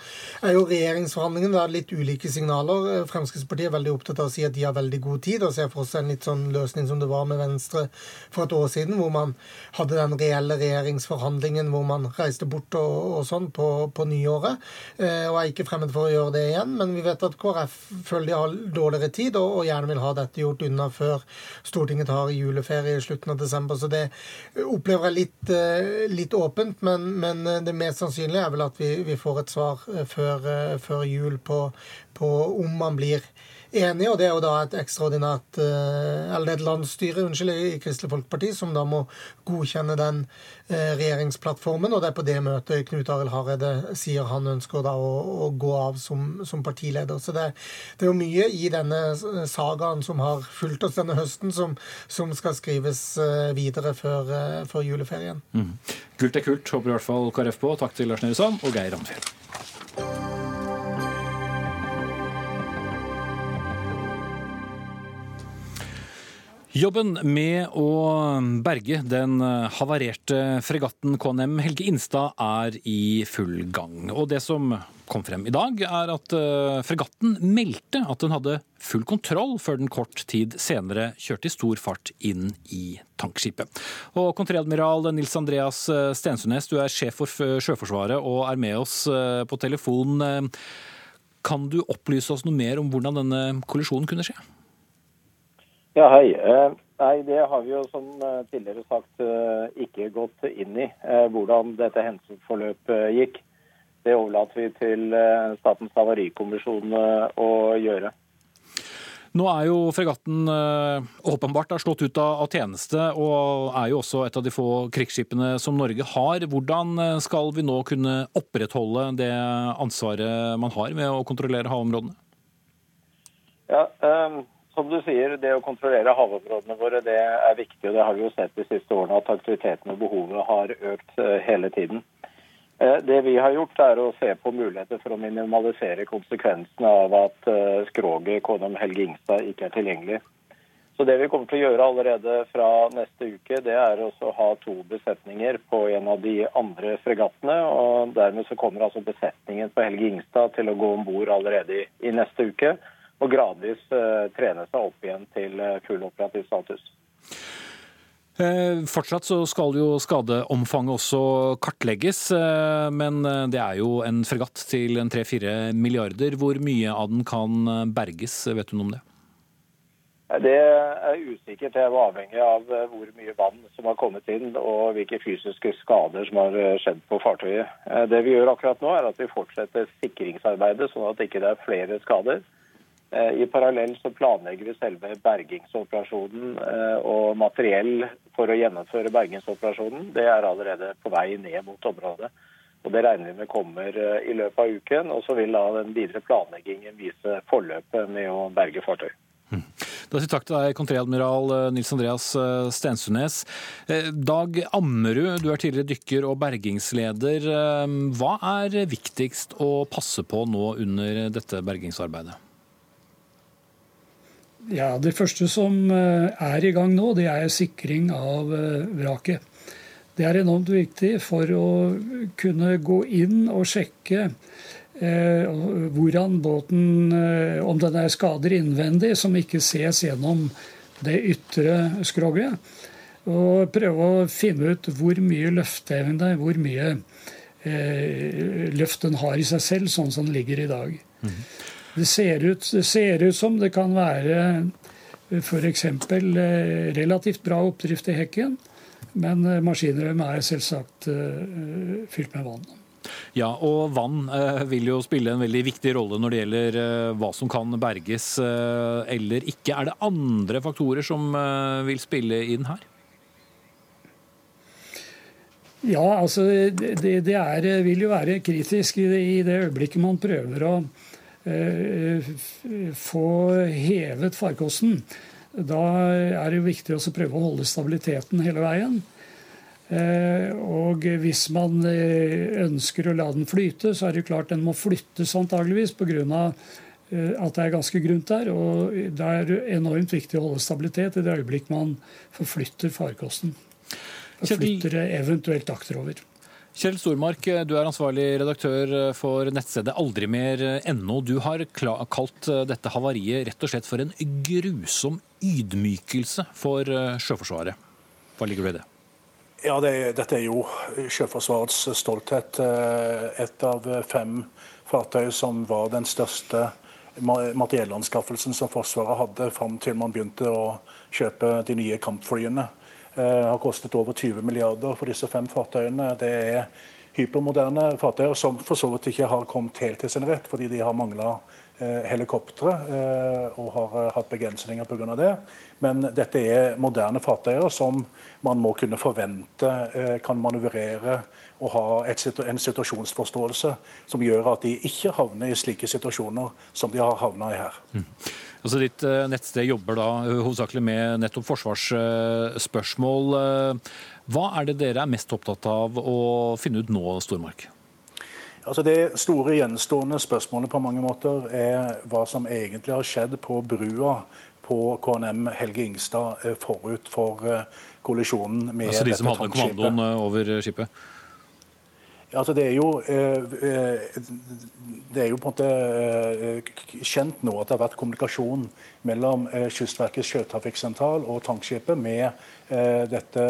er jo regjeringsforhandlingene der litt ulike signaler. Eh, Fremskrittspartiet er veldig opptatt av å si at de har veldig god tid, og ser for seg en litt sånn løsning som det var med Venstre for et år siden, hvor man hadde den reelle regjeringsforhandlingen hvor man reiste bort og, og sånn på, på nyåret. Eh, og er ikke fremmed for å gjøre det igjen, men vi vet at KrF føler de har dårligere tid. og og gjerne vil ha dette gjort unna før Stortinget tar juleferie i slutten av desember. Så det opplever jeg litt, eh, litt åpent, men, men, det mest sannsynlige er vel at vi, vi får et svar eh, før, eh, før jul på, på om man blir enige, og det er jo da et ekstraordinært eh, Eller et landsstyre unnskyld, i Kristelig Folkeparti som da må godkjenne den eh, regjeringsplattformen. Og det er på det møtet Knut Arild Hareide sier han ønsker da å, å gå av som, som partileder. Så det, det, er jo mye i denne sagaen som har fulgt oss denne høsten, som, som skal skrives eh, videre før, før juleferien. Mm. Kult er kult, håper i hvert fall KrF på. Takk til Lars Nehru og Geir Randfjell. Jobben med å berge den havarerte fregatten KNM Helge Instad er i full gang. Og det som kom frem i dag, er at eh, fregatten meldte at den hadde full kontroll før den kort tid senere kjørte i stor fart inn i tankskipet. Og Kontreadmiral Nils Andreas eh, Stensundnes, du er sjef for Sjøforsvaret og er med oss eh, på telefon. Kan du opplyse oss noe mer om hvordan denne kollisjonen kunne skje? Ja, hei. Eh, nei, Det har vi jo som eh, tidligere sagt eh, ikke gått inn i. Hvordan dette hendelsesforløpet gikk. Det overlater vi til Statens havarikommisjon å gjøre. Nå er jo fregatten åpenbart slått ut av tjeneste, og er jo også et av de få krigsskipene som Norge har. Hvordan skal vi nå kunne opprettholde det ansvaret man har med å kontrollere havområdene? Ja, um som du sier, det å kontrollere havområdene våre det er viktig. og Det har vi jo sett de siste årene at aktiviteten og behovet har økt eh, hele tiden. Eh, det vi har gjort, er å se på muligheter for å minimalisere konsekvensene av at eh, skroget KNM Helge Ingstad ikke er tilgjengelig. Så Det vi kommer til å gjøre allerede fra neste uke, det er å ha to besetninger på en av de andre fregattene. og Dermed så kommer altså besetningen på Helge Ingstad til å gå om bord allerede i neste uke og gradvis uh, trene seg opp igjen til uh, full operativ status. Eh, fortsatt så skal jo skadeomfanget også kartlegges, eh, men det er jo en fregatt til en 3-4 milliarder. Hvor mye av den kan berges, vet du noe om det? Det er usikkert. Det er avhengig av hvor mye vann som har kommet inn og hvilke fysiske skader som har skjedd på fartøyet. Det vi gjør akkurat nå, er at vi fortsetter sikringsarbeidet, sånn at det ikke er flere skader. Eh, I parallell så planlegger vi selve bergingsoperasjonen eh, og materiell for å gjennomføre bergingsoperasjonen. Det er allerede på vei ned mot området. Og Det regner vi med kommer eh, i løpet av uken. og Så vil da den videre planleggingen vise forløpet med å berge fartøy. Hm. Da sier takk til deg, kontreadmiral Nils Andreas Stensundnes. Dag Ammerud, du er tidligere dykker og bergingsleder. Hva er viktigst å passe på nå under dette bergingsarbeidet? Ja, Det første som eh, er i gang nå, det er sikring av eh, vraket. Det er enormt viktig for å kunne gå inn og sjekke eh, hvordan båten eh, Om den er skader innvendig som ikke ses gjennom det ytre skroget. Og prøve å finne ut hvor mye løfteevne, hvor mye eh, løft den har i seg selv, sånn som den ligger i dag. Mm. Det ser ut, det ser ut som det kan være eh, f.eks. Eh, relativt bra oppdrift i hekken, men eh, maskinrømmet er selvsagt fylt med vann. Ja, og vann vil jo spille en veldig viktig rolle når det gjelder hva som kan berges eller ikke. Er det andre faktorer som vil spille inn her? Ja, altså det, det er, vil jo være kritisk i det, i det øyeblikket man prøver å få hevet farkosten. Da er det viktig å prøve å holde stabiliteten hele veien. Eh, og hvis man eh, ønsker å la den flyte, så er det klart den må flyttes antageligvis pga. at det er ganske grunt der. Og det er enormt viktig å holde stabilitet i det øyeblikk man forflytter farkosten. Forflytter eventuelt akterover. Kjell Stormark, du er ansvarlig redaktør for nettstedet aldrimer.no. Du har kalt dette havariet rett og slett for en grusom ydmykelse for eh, Sjøforsvaret. Hva ligger det i det? Ja, det, Dette er jo Sjøforsvarets stolthet. Eh, et av fem fartøy som var den største materiellanskaffelsen som Forsvaret hadde fram til man begynte å kjøpe de nye kampflyene. Eh, har kostet over 20 milliarder for disse fem fartøyene. Det er hypermoderne fartøyer som for så vidt ikke har kommet helt til sin rett, fordi de har mangla eh, helikoptre eh, og har hatt begrensninger pga. det. Men dette er moderne fartøyer som man må kunne forvente kan manøvrere og ha et, en situasjonsforståelse som gjør at de ikke havner i slike situasjoner som de har havna i her. Mm. Altså ditt eh, nettsted jobber da eh, hovedsakelig med nettopp forsvarsspørsmål. Eh, hva er det dere er mest opptatt av å finne ut nå, Stormark? Altså Det store gjenstående spørsmålet på mange måter er hva som egentlig har skjedd på brua på KNM Helge Ingstad forut for kollisjonen med altså de som hadde kommandoen over skipet? Altså det, er jo, det er jo på en måte kjent nå at det har vært kommunikasjon mellom Kystverkets sjøtrafikksentral og tankskipet med dette,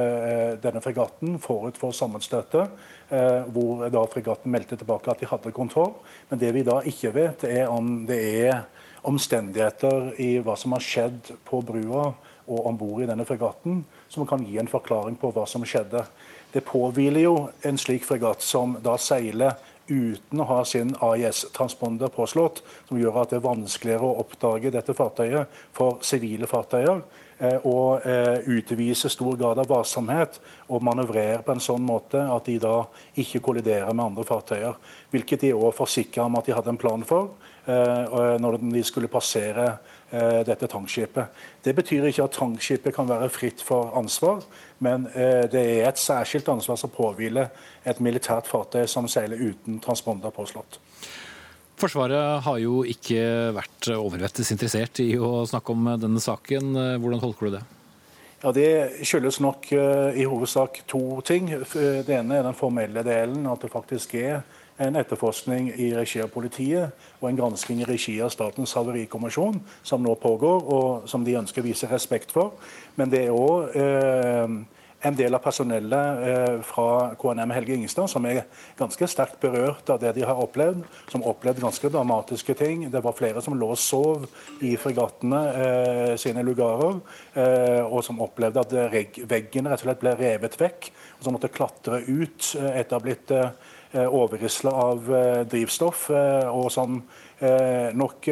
denne fregatten forut for sammenstøtet. Hvor da fregatten meldte tilbake at de hadde kontroll. Men det vi da ikke vet, er om det er omstendigheter i hva som har skjedd på brua og om bord i denne fregatten, som kan gi en forklaring på hva som skjedde. Det påhviler jo en slik fregatt som da seiler uten å ha sin AIS-transponder påslått, som gjør at det er vanskeligere å oppdage dette fartøyet for sivile fartøyer. Eh, og eh, utvise stor grad av varsomhet og manøvrere på en sånn måte at de da ikke kolliderer med andre fartøyer. Hvilket de òg forsikra om at de hadde en plan for eh, når de skulle passere Eh, dette tankskipet. Det betyr ikke at tankskipet kan være fritt for ansvar, men eh, det er et særskilt ansvar som påhviler et militært fartøy som seiler uten transponder påslått. Forsvaret har jo ikke vært overvettes interessert i å snakke om denne saken. Hvordan tolker du det? Ja, Det skyldes nok uh, i hovedsak to ting. Det ene er den formelle delen, at det faktisk er en etterforskning i regi av politiet og en gransking i regi av Statens havarikommisjon, som nå pågår, og som de ønsker å vise respekt for. Men det er òg eh, en del av personellet eh, fra KNM Helge Ingstad som er ganske sterkt berørt av det de har opplevd. Som opplevde ganske dramatiske ting. Det var flere som lå og sov i fregattene eh, sine lugarer. Eh, og som opplevde at veggen rett og slett ble revet vekk. Og som måtte klatre ut eh, etter å ha blitt eh, overrisla av eh, drivstoff, eh, og som nok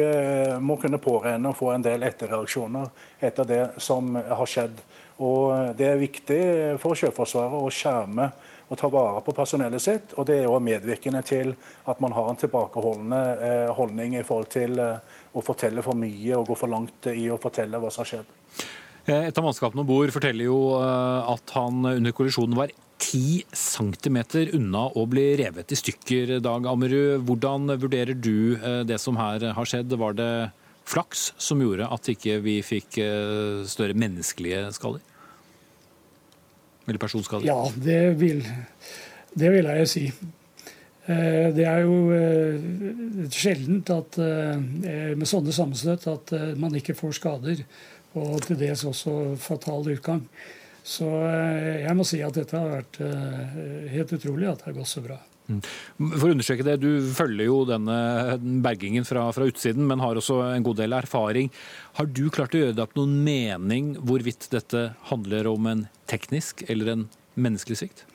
må kunne påregne å få en del etterreaksjoner etter det som har skjedd. Og Det er viktig for Sjøforsvaret å skjerme og ta vare på personellet sitt. og Det er også medvirkende til at man har en tilbakeholdende holdning i forhold til å fortelle for mye og gå for langt i å fortelle hva som har skjedd. Et av mannskapene om bord forteller jo at han under kollisjonen var 10 cm unna å bli revet i stykker. Dag Ammerud, hvordan vurderer du eh, det som her har skjedd? Var det flaks som gjorde at ikke vi fikk eh, større menneskelige skader? Eller personskader? Ja, det vil, det vil jeg si. Eh, det er jo sjeldent at, med sånne sammenstøt at man ikke får skader, og til dels også fatal utgang. Så eh, jeg må si at dette har vært eh, helt utrolig at det har gått så bra. Mm. For å understreke det, Du følger jo denne bergingen fra, fra, utsiden, men har også en god del erfaring. Har du klart å gjøre deg opp noen mening hvorvidt dette handler om en teknisk eller en menneskelig svikt?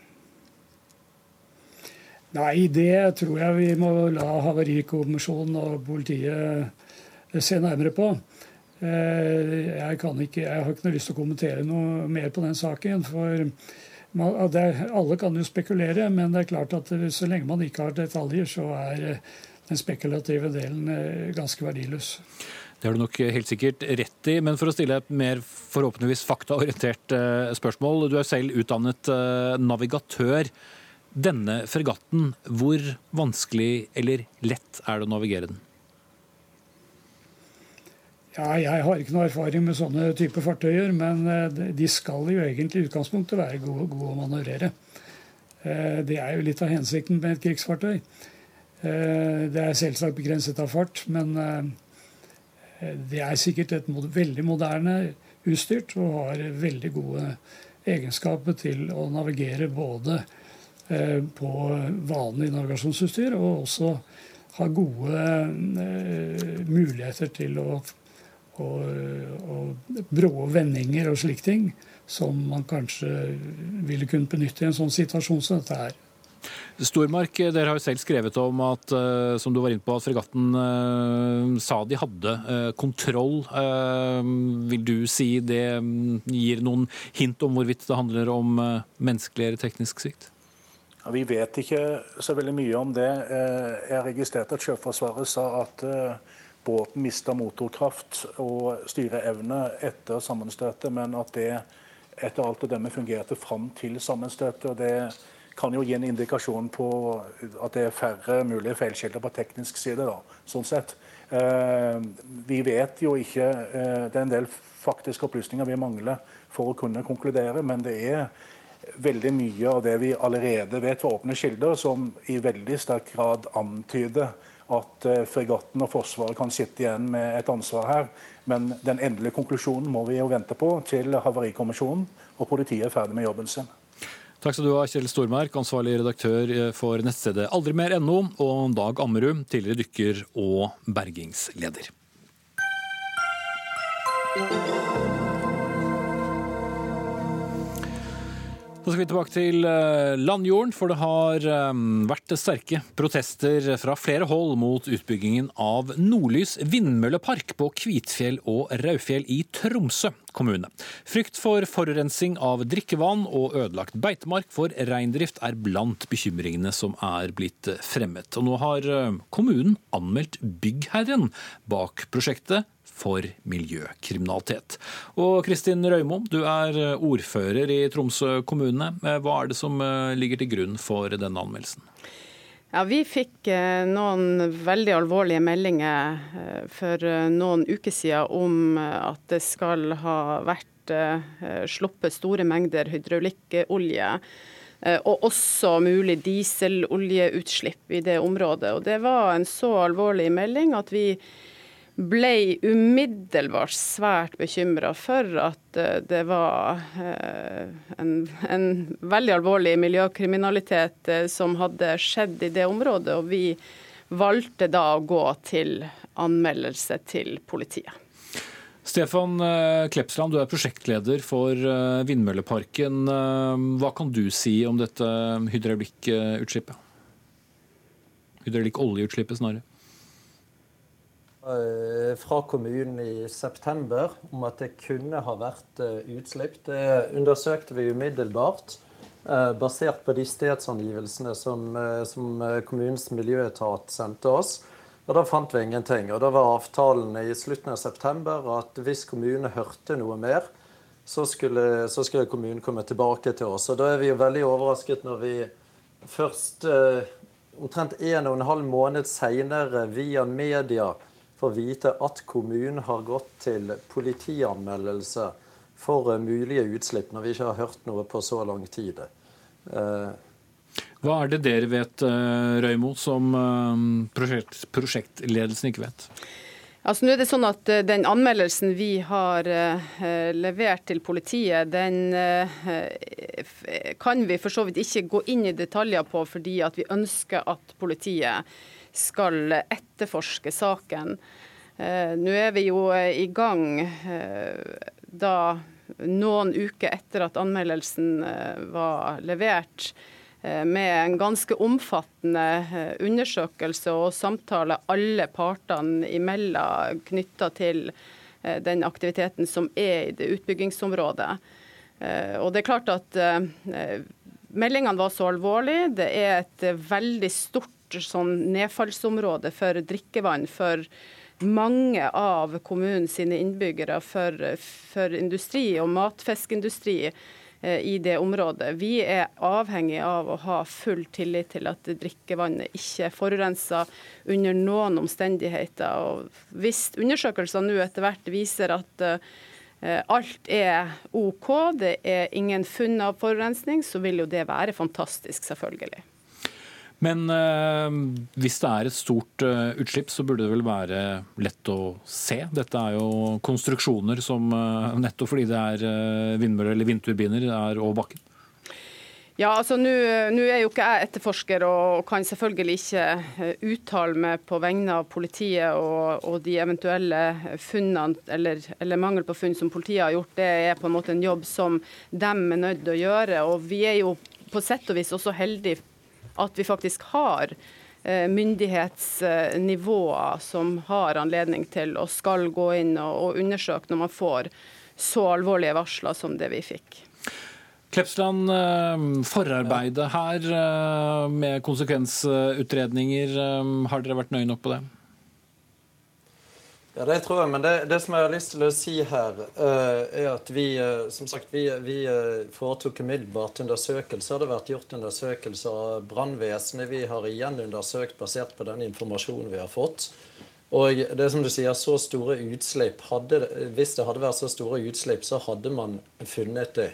Nei, det tror jeg vi må la Havarikommisjonen og politiet se nærmere på. Eh, jeg, ikke, jeg, har ikke noe lyst til å kommentere noe mer på den saken. for man, er, Alle kan jo spekulere, men det er klart at så lenge man ikke har detaljer, så er eh, den spekulative delen eh, ganske verdiløs. Det har du nok helt sikkert rett i. Men for å stille et mer forhåpentligvis faktaorientert spørsmål. Du er selv utdannet navigatør. Denne fregatten, hvor vanskelig eller lett er det å navigere den? Ja, jeg har ikke noe erfaring med sånne typer fartøyer, men eh, de skal jo egentlig i utgangspunktet være gode, gode å manøvrere. Eh, det er jo litt av hensikten med et krigsfartøy. Eh, det er selvsagt begrenset av fart, men det er sikkert et veldig moderne utstyrt og har veldig gode egenskaper til å navigere både på vanlig navigasjonsutstyr og også ha gode muligheter til å og, og brå vendinger og slike ting som man kanskje ville kunne benytte i en sånn situasjon som dette her. Stormark, dere har jo selv skrevet om at eh, som du var inne på, at fregatten uh, sa de hadde uh, kontroll. Vil du si det um, gir noen hint om hvorvidt det handler om menneskelig eller teknisk svikt? Ja, vi vet ikke så veldig mye om det. Jeg registrerte at Sjøforsvaret sa at båten mista motorkraft og styreevne etter sammenstøtet, men at det etter alt å dømme fungerte fram til sammenstøtet. og Det kan jo gi en indikasjon på at det er færre mulige feilkilder på teknisk side. da, sånn sett. Vi vet jo ikke Det er en del faktiske opplysninger vi mangler for å kunne konkludere, men det er veldig mye av det vi allerede vet fra åpne kilder, som i veldig sterk grad antyder at eh, fregatten og Forsvaret kan sitte igjen med et ansvar her. Men den endelige konklusjonen må vi jo vente på til Havarikommisjonen og politiet er ferdig med jobben sin. Takk skal du ha, Kjell Stormark, ansvarlig redaktør eh, for nettstedet aldrimer.no, og Dag Ammerud, tidligere dykker og bergingsleder. Så skal vi tilbake til eh, landjorden, for det har eh, vært sterke protester fra flere hold mot utbyggingen av Nordlys vindmøllepark på Kvitfjell og Raufjell i Tromsø kommune. Frykt for forurensing av drikkevann og ødelagt beitemark for reindrift er blant bekymringene som er blitt fremmet. Og nå har eh, kommunen anmeldt byggherren bak prosjektet for miljøkriminalitet. Og Kristin Røymo, du er eh, ordfører i Tromsø kommune. Eh, hva er det som eh, ligger til grunn for denne anmeldelsen? Ja, Vi fikk noen veldig alvorlige meldinger for noen uker siden om at det skal ha vært sluppet store mengder hydraulikkolje. Og også mulig dieseloljeutslipp i det området. Og Det var en så alvorlig melding at vi ble umiddelbart svært bekymra for at eh, det var eh, en, en, veldig alvorlig miljøkriminalitet eh, som hadde skjedd i det området. Og vi valgte da å gå til anmeldelse til politiet. Stefan Klepsland, du er prosjektleder for Vindmølleparken. Hva kan du si om dette hydraulikkutslippet? Hydraulikkoljeutslippet, snarere. Eh, fra kommunen i september om at det kunne ha vært eh, utslipp. Det undersøkte vi umiddelbart, eh, basert på de stedsangivelsene som, som kommunens miljøetat sendte oss. Og Da fant vi ingenting. Og Da var avtalen i slutten av september at hvis kommunen hørte noe mer, så skulle, så skulle kommunen komme tilbake til oss. Og Da er vi jo veldig overrasket når vi først, omtrent en og en halv måned seinere, via media, får vite at kommunen har gått til politianmeldelse for eh, mulige utslipp, når vi ikke har hørt noe på så lang tid. Eh, Hva er det dere vet, eh, Røymo, som prosjekt, prosjektledelsen ikke vet? Altså nå er det sånn at Den anmeldelsen vi har levert til politiet, den kan vi for så vidt ikke gå inn i detaljer på, fordi at vi ønsker at politiet skal etterforske saken. Eh, nå er vi jo eh, i gang eh, da noen uker etter at anmeldelsen var levert, med en ganske omfattende undersøkelse og samtale alle partene imellom knytta til den aktiviteten som er i det utbyggingsområdet. Og det er klart at Meldingene var så alvorlige. Det er et veldig stort sånn nedfallsområde for drikkevann for mange av kommunens innbyggere, for, for, industri og matfiskindustri eh, i det området. Vi er avhengig av å ha full tillit til at drikkevannet ikke er forurensa under noen omstendigheter. Og hvis undersøkelser nå etter hvert viser at uh, alt er OK, det er ingen funn av forurensning, så vil jo det være fantastisk, selvfølgelig. Men øh, hvis det er et stort øh, utslipp, så burde det vel være lett å se. Dette er jo konstruksjoner som øh, nettopp fordi det er vindmøller eller vindturbiner, er over bakken. Ja, altså Nå er jo ikke jeg etterforsker og kan selvfølgelig ikke uttale meg på vegne av politiet og, og de eventuelle funnene eller, eller, mangel på funn som politiet har gjort. Det er på en måte en jobb som de er nødt til å gjøre. og Vi er jo på sett og vis også heldige at vi faktisk har eh, myndighetsnivåer som har anledning til og skal gå inn og, undersøke når man får så alvorlige varsler som det vi fikk. Klepsland, eh, forarbeidet her eh, med konsekvensutredninger, har dere vært nøye nok på det? Ja, det tror jeg. Men det, det, som jeg har lyst til å si her, uh, er at vi uh, som sagt, vi, vi uh, foretok umiddelbart undersøkelser. Det har vært gjort undersøkelser av brannvesenet. Vi har igjen undersøkt basert på den informasjonen vi har fått. Og det som du sier, så store utslipp hadde, Hvis det hadde vært så store utslipp, så hadde man funnet det.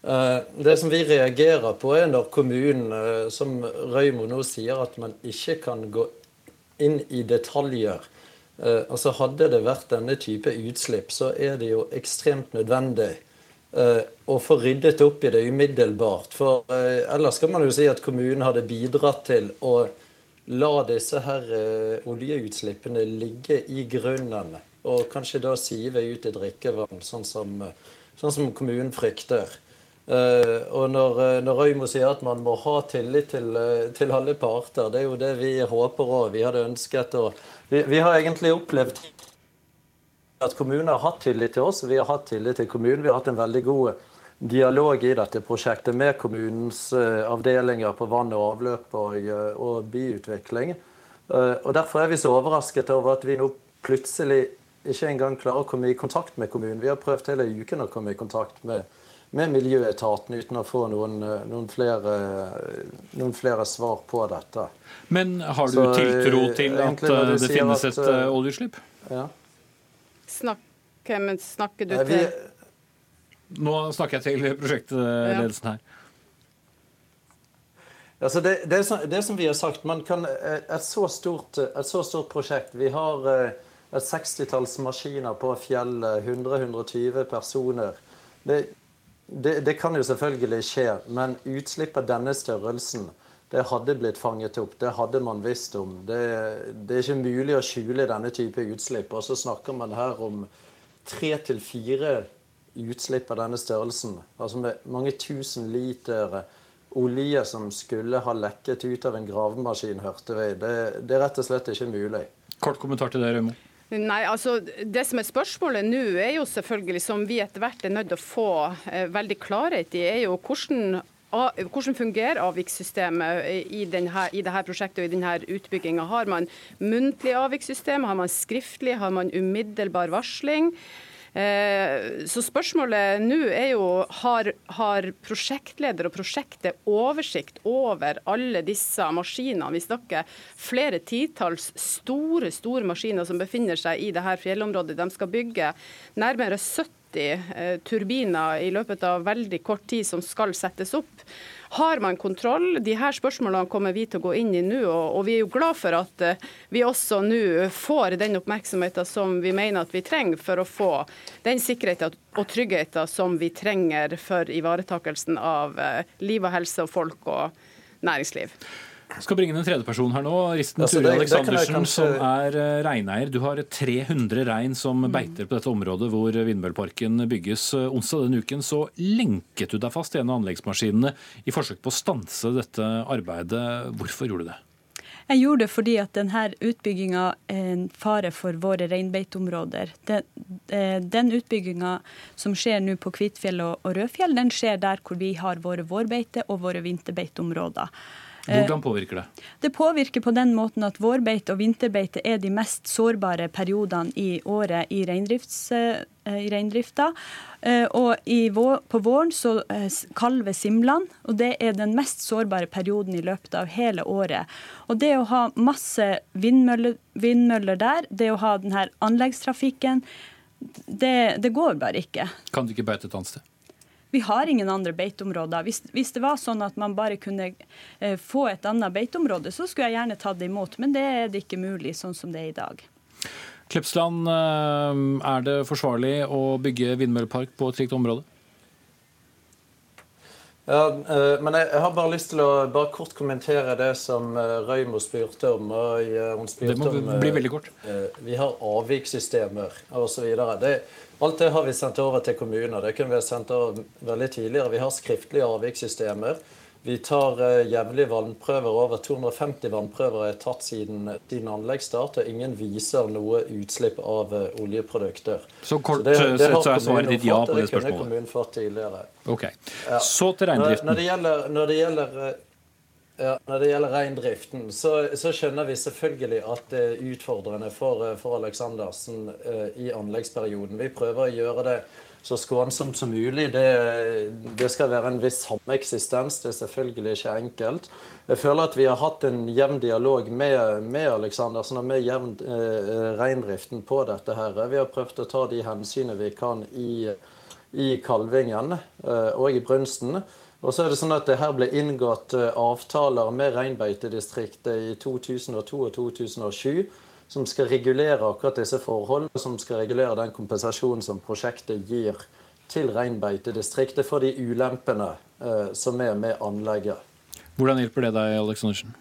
Det som vi reagerer på, er når kommunen, som Røymo nå sier, at man ikke kan gå inn i detaljer. Altså Hadde det vært denne type utslipp, så er det jo ekstremt nødvendig å få ryddet opp i det umiddelbart. For ellers kan man jo si at kommunen hadde bidratt til å la disse her oljeutslippene ligge i grunnen. Og kanskje da sive ut i drikkevann, sånn som, sånn som kommunen frykter. Uh, og når, når Røymo sier at man må ha tillit til, til, alle parter, det er jo det vi håper òg. Vi hadde ønsket å vi, vi, har egentlig opplevd at kommunen har hatt tillit til oss. Vi har hatt tillit til kommunen. Vi har hatt en veldig god dialog i dette prosjektet med kommunens eh, avdelinger på vann og avløp og, eh, og byutvikling. Eh, og Derfor er vi så overrasket over at vi nå plutselig ikke engang klarer å komme i kontakt med kommunen. Vi har prøvd hele uken å komme i kontakt med, med miljøetaten uten å få noen, noen, flere, noen, flere, svar på dette. Men har du så, tiltro til at det finnes at, et oljeutslipp? Ja. Snakk, men snakker du til nå snakker jeg til prosjektledelsen her. Altså det, det, det, som vi har sagt, man kan, et, så stort, et så stort prosjekt Vi har eh, et sekstitalls maskiner på fjellet, 100-120 personer. Det, det, det, kan jo selvfølgelig skje, men utslipp av denne størrelsen det hadde blitt fanget opp. Det hadde man visst om. Det, det er ikke mulig å skjule denne type utslipp. Og så snakker man her om tre til fire utslipp av denne størrelsen, altså med mange tusen liter olje som skulle ha lekket ut av en gravemaskin, hørte vi, det, det er rett og slett ikke mulig. Kort kommentar til det, Rømo. Nei, altså Det som er spørsmålet nå, er jo selvfølgelig, som vi etter hvert er nødt til å få eh, veldig klarhet i, er jo hvordan hvordan fungerer avvikssystemet i, i dette prosjektet og i denne utbygginga? Har man muntlig avvikssystem, har man skriftlig, har man umiddelbar varsling? Eh, så spørsmålet nå er jo har, har prosjektleder og prosjektet oversikt over alle disse maskinene? Vi snakker flere titalls store store maskiner som befinner seg i dette fjellområdet. De skal bygge nærmere 70 eh, turbiner i løpet av veldig kort tid som skal settes opp. Har man kontroll? De her spørsmålene kommer vi til å gå inn i nå. Og, og vi er jo glad for at uh, vi også nå får den oppmerksomheten som vi mener at vi trenger for å få den sikkerheten og tryggheten som vi trenger for ivaretakelsen av uh, liv og helse og folk og næringsliv skal bringe inn en tredjeperson her nå. Risten altså, Turi Aleksandersen, kanskje... som er eh, reineier. Du har 300 rein som mm. beiter på dette området hvor vindmølleparken bygges. Onsdag denne uken så lenket du deg fast i en av anleggsmaskinene i forsøk på å stanse dette arbeidet. Hvorfor gjorde du det? Jeg gjorde det fordi at denne utbygginga er en fare for våre reinbeiteområder. Den, eh, den utbygginga som skjer nå på Kvitfjell og Rødfjell, den skjer der hvor vi har våre vårbeite og våre vinterbeiteområder. Hvordan påvirker det? Det påvirker på den måten at vårbeite og vinterbeite er de mest sårbare periodene i året i, eh, i reindrifta. Og i vår, på våren så eh, kalver simlene, og det er den mest sårbare perioden i løpet av hele året. Og det å ha masse vindmøller, vindmøller der, det å ha denne anleggstrafikken, det, det går bare ikke. Kan du ikke beite et annet sted? Vi har ingen andre beiteområder. Hvis, hvis, det var sånn at man bare kunne eh, få et annet beiteområde, så skulle jeg gjerne tatt det imot. Men det er det ikke mulig sånn som det er i dag. Klepsland, eh, er det forsvarlig å bygge vindmøllepark på et slikt område? Ja, eh, men jeg har bare lyst til å bare kort kommentere det som eh, Røymo spurte om. Hun spurte det må bli veldig kort. Vi har avvikssystemer osv. Alt det har vi sendt over til kommuner. Det kunne vi ha sendt over veldig tidligere. Vi har skriftlige avvikssystemer. Vi tar jevnlig vannprøver. Over 250 vannprøver er tatt siden, din anleggsstart, og ingen viser noe utslipp av uh, oljeprodukter. Så kort så det, det sett så er svaret ditt ja på det spørsmålet? Det kunne kommunen fått tidligere. Ok. Ja. Så til reindriften. Når, når, det gjelder, når det gjelder ja, Når det gjelder reindriften, så, så, skjønner vi selvfølgelig at det er utfordrende for, for Aleksandersen uh, i anleggsperioden. Vi prøver å gjøre det så skånsomt som mulig. Det, det, skal være en viss sameksistens. Det er selvfølgelig ikke enkelt. Jeg føler at vi har hatt en jevn dialog med, med Aleksandersen og med jevn eh, reindriften på dette. her. Vi har prøvd å ta de hensynene vi kan i, i kalvingen eh, og i brunsten. Og så er det sånn at det her ble inngått eh, avtaler med reinbeitedistriktet i 2002 og 2007 som skal regulere akkurat disse forholdene, som skal regulere den kompensasjonen som prosjektet gir til reinbeitedistriktet for de ulempene eh, som er med anlegget. Hvordan hjelper det deg, Aleksandersen?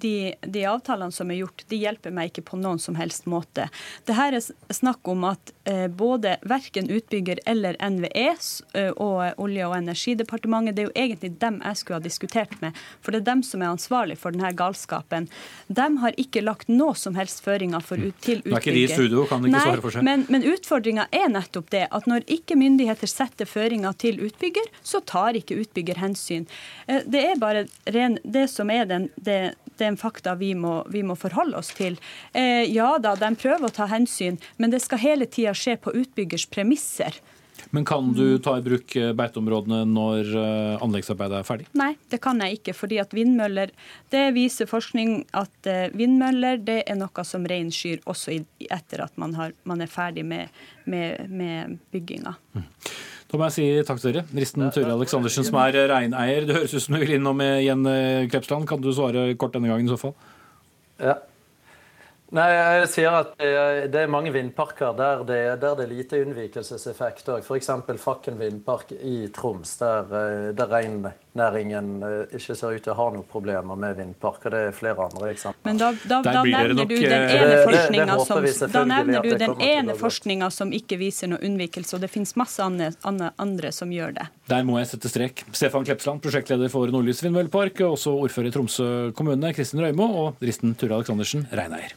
De, de, avtalene som er gjort, de hjelper meg ikke på noen som helst måte. Det her er snakk om at eh, både verken utbygger eller NVE eh, og Olje- og energidepartementet, det er jo egentlig dem jeg skulle ha diskutert med, for det er dem som er ansvarlig for denne galskapen. De har ikke lagt noe som helst føringer for, til utbygger. Det er ikke de i studio, kan de ikke Nei, svare for seg. Men, men utfordringa er nettopp det, at når ikke myndigheter setter føringer til utbygger, så tar ikke utbygger hensyn. Eh, det er bare ren, det som er den, det, det er en fakta vi må, vi må forholde oss til. Eh, ja da, de prøver å ta hensyn, men det skal hele tida skje på utbyggers premisser. Men kan du ta i bruk eh, beiteområdene når uh, anleggsarbeidet er ferdig? Nei, det kan jeg ikke. fordi at vindmøller, Det viser forskning at uh, vindmøller det er noe som rein skyr også etter at man, har, man, er ferdig med, med, med bygginga. Mm. Da må jeg si takk til dere. Risten Ture Aleksandersen, som er reineier. Det høres ut som du vil innom igjen, Klepsland. Kan du svare kort denne gangen i så fall? Ja. Nei, jeg sier at det er mange vindparker der det, der det er lite unnvikelseseffekt òg. F.eks. Fakken vindpark i Troms, der, eh, der reinnæringen eh, ikke ser ut til å ha noen problemer med vindparker. Det er flere andre eksempler. Men da, da, da nevner du den eh, ene forskninga som, som ikke viser noe unnvikelse, og det finnes masse andre, andre, som gjør det. Der må jeg sette strek. Stefan Klepsland, prosjektleder for Nordlys vindmøllepark, også ordfører i Tromsø kommune, Kristin Røymo, og Risten Ture Aleksandersen, reineier.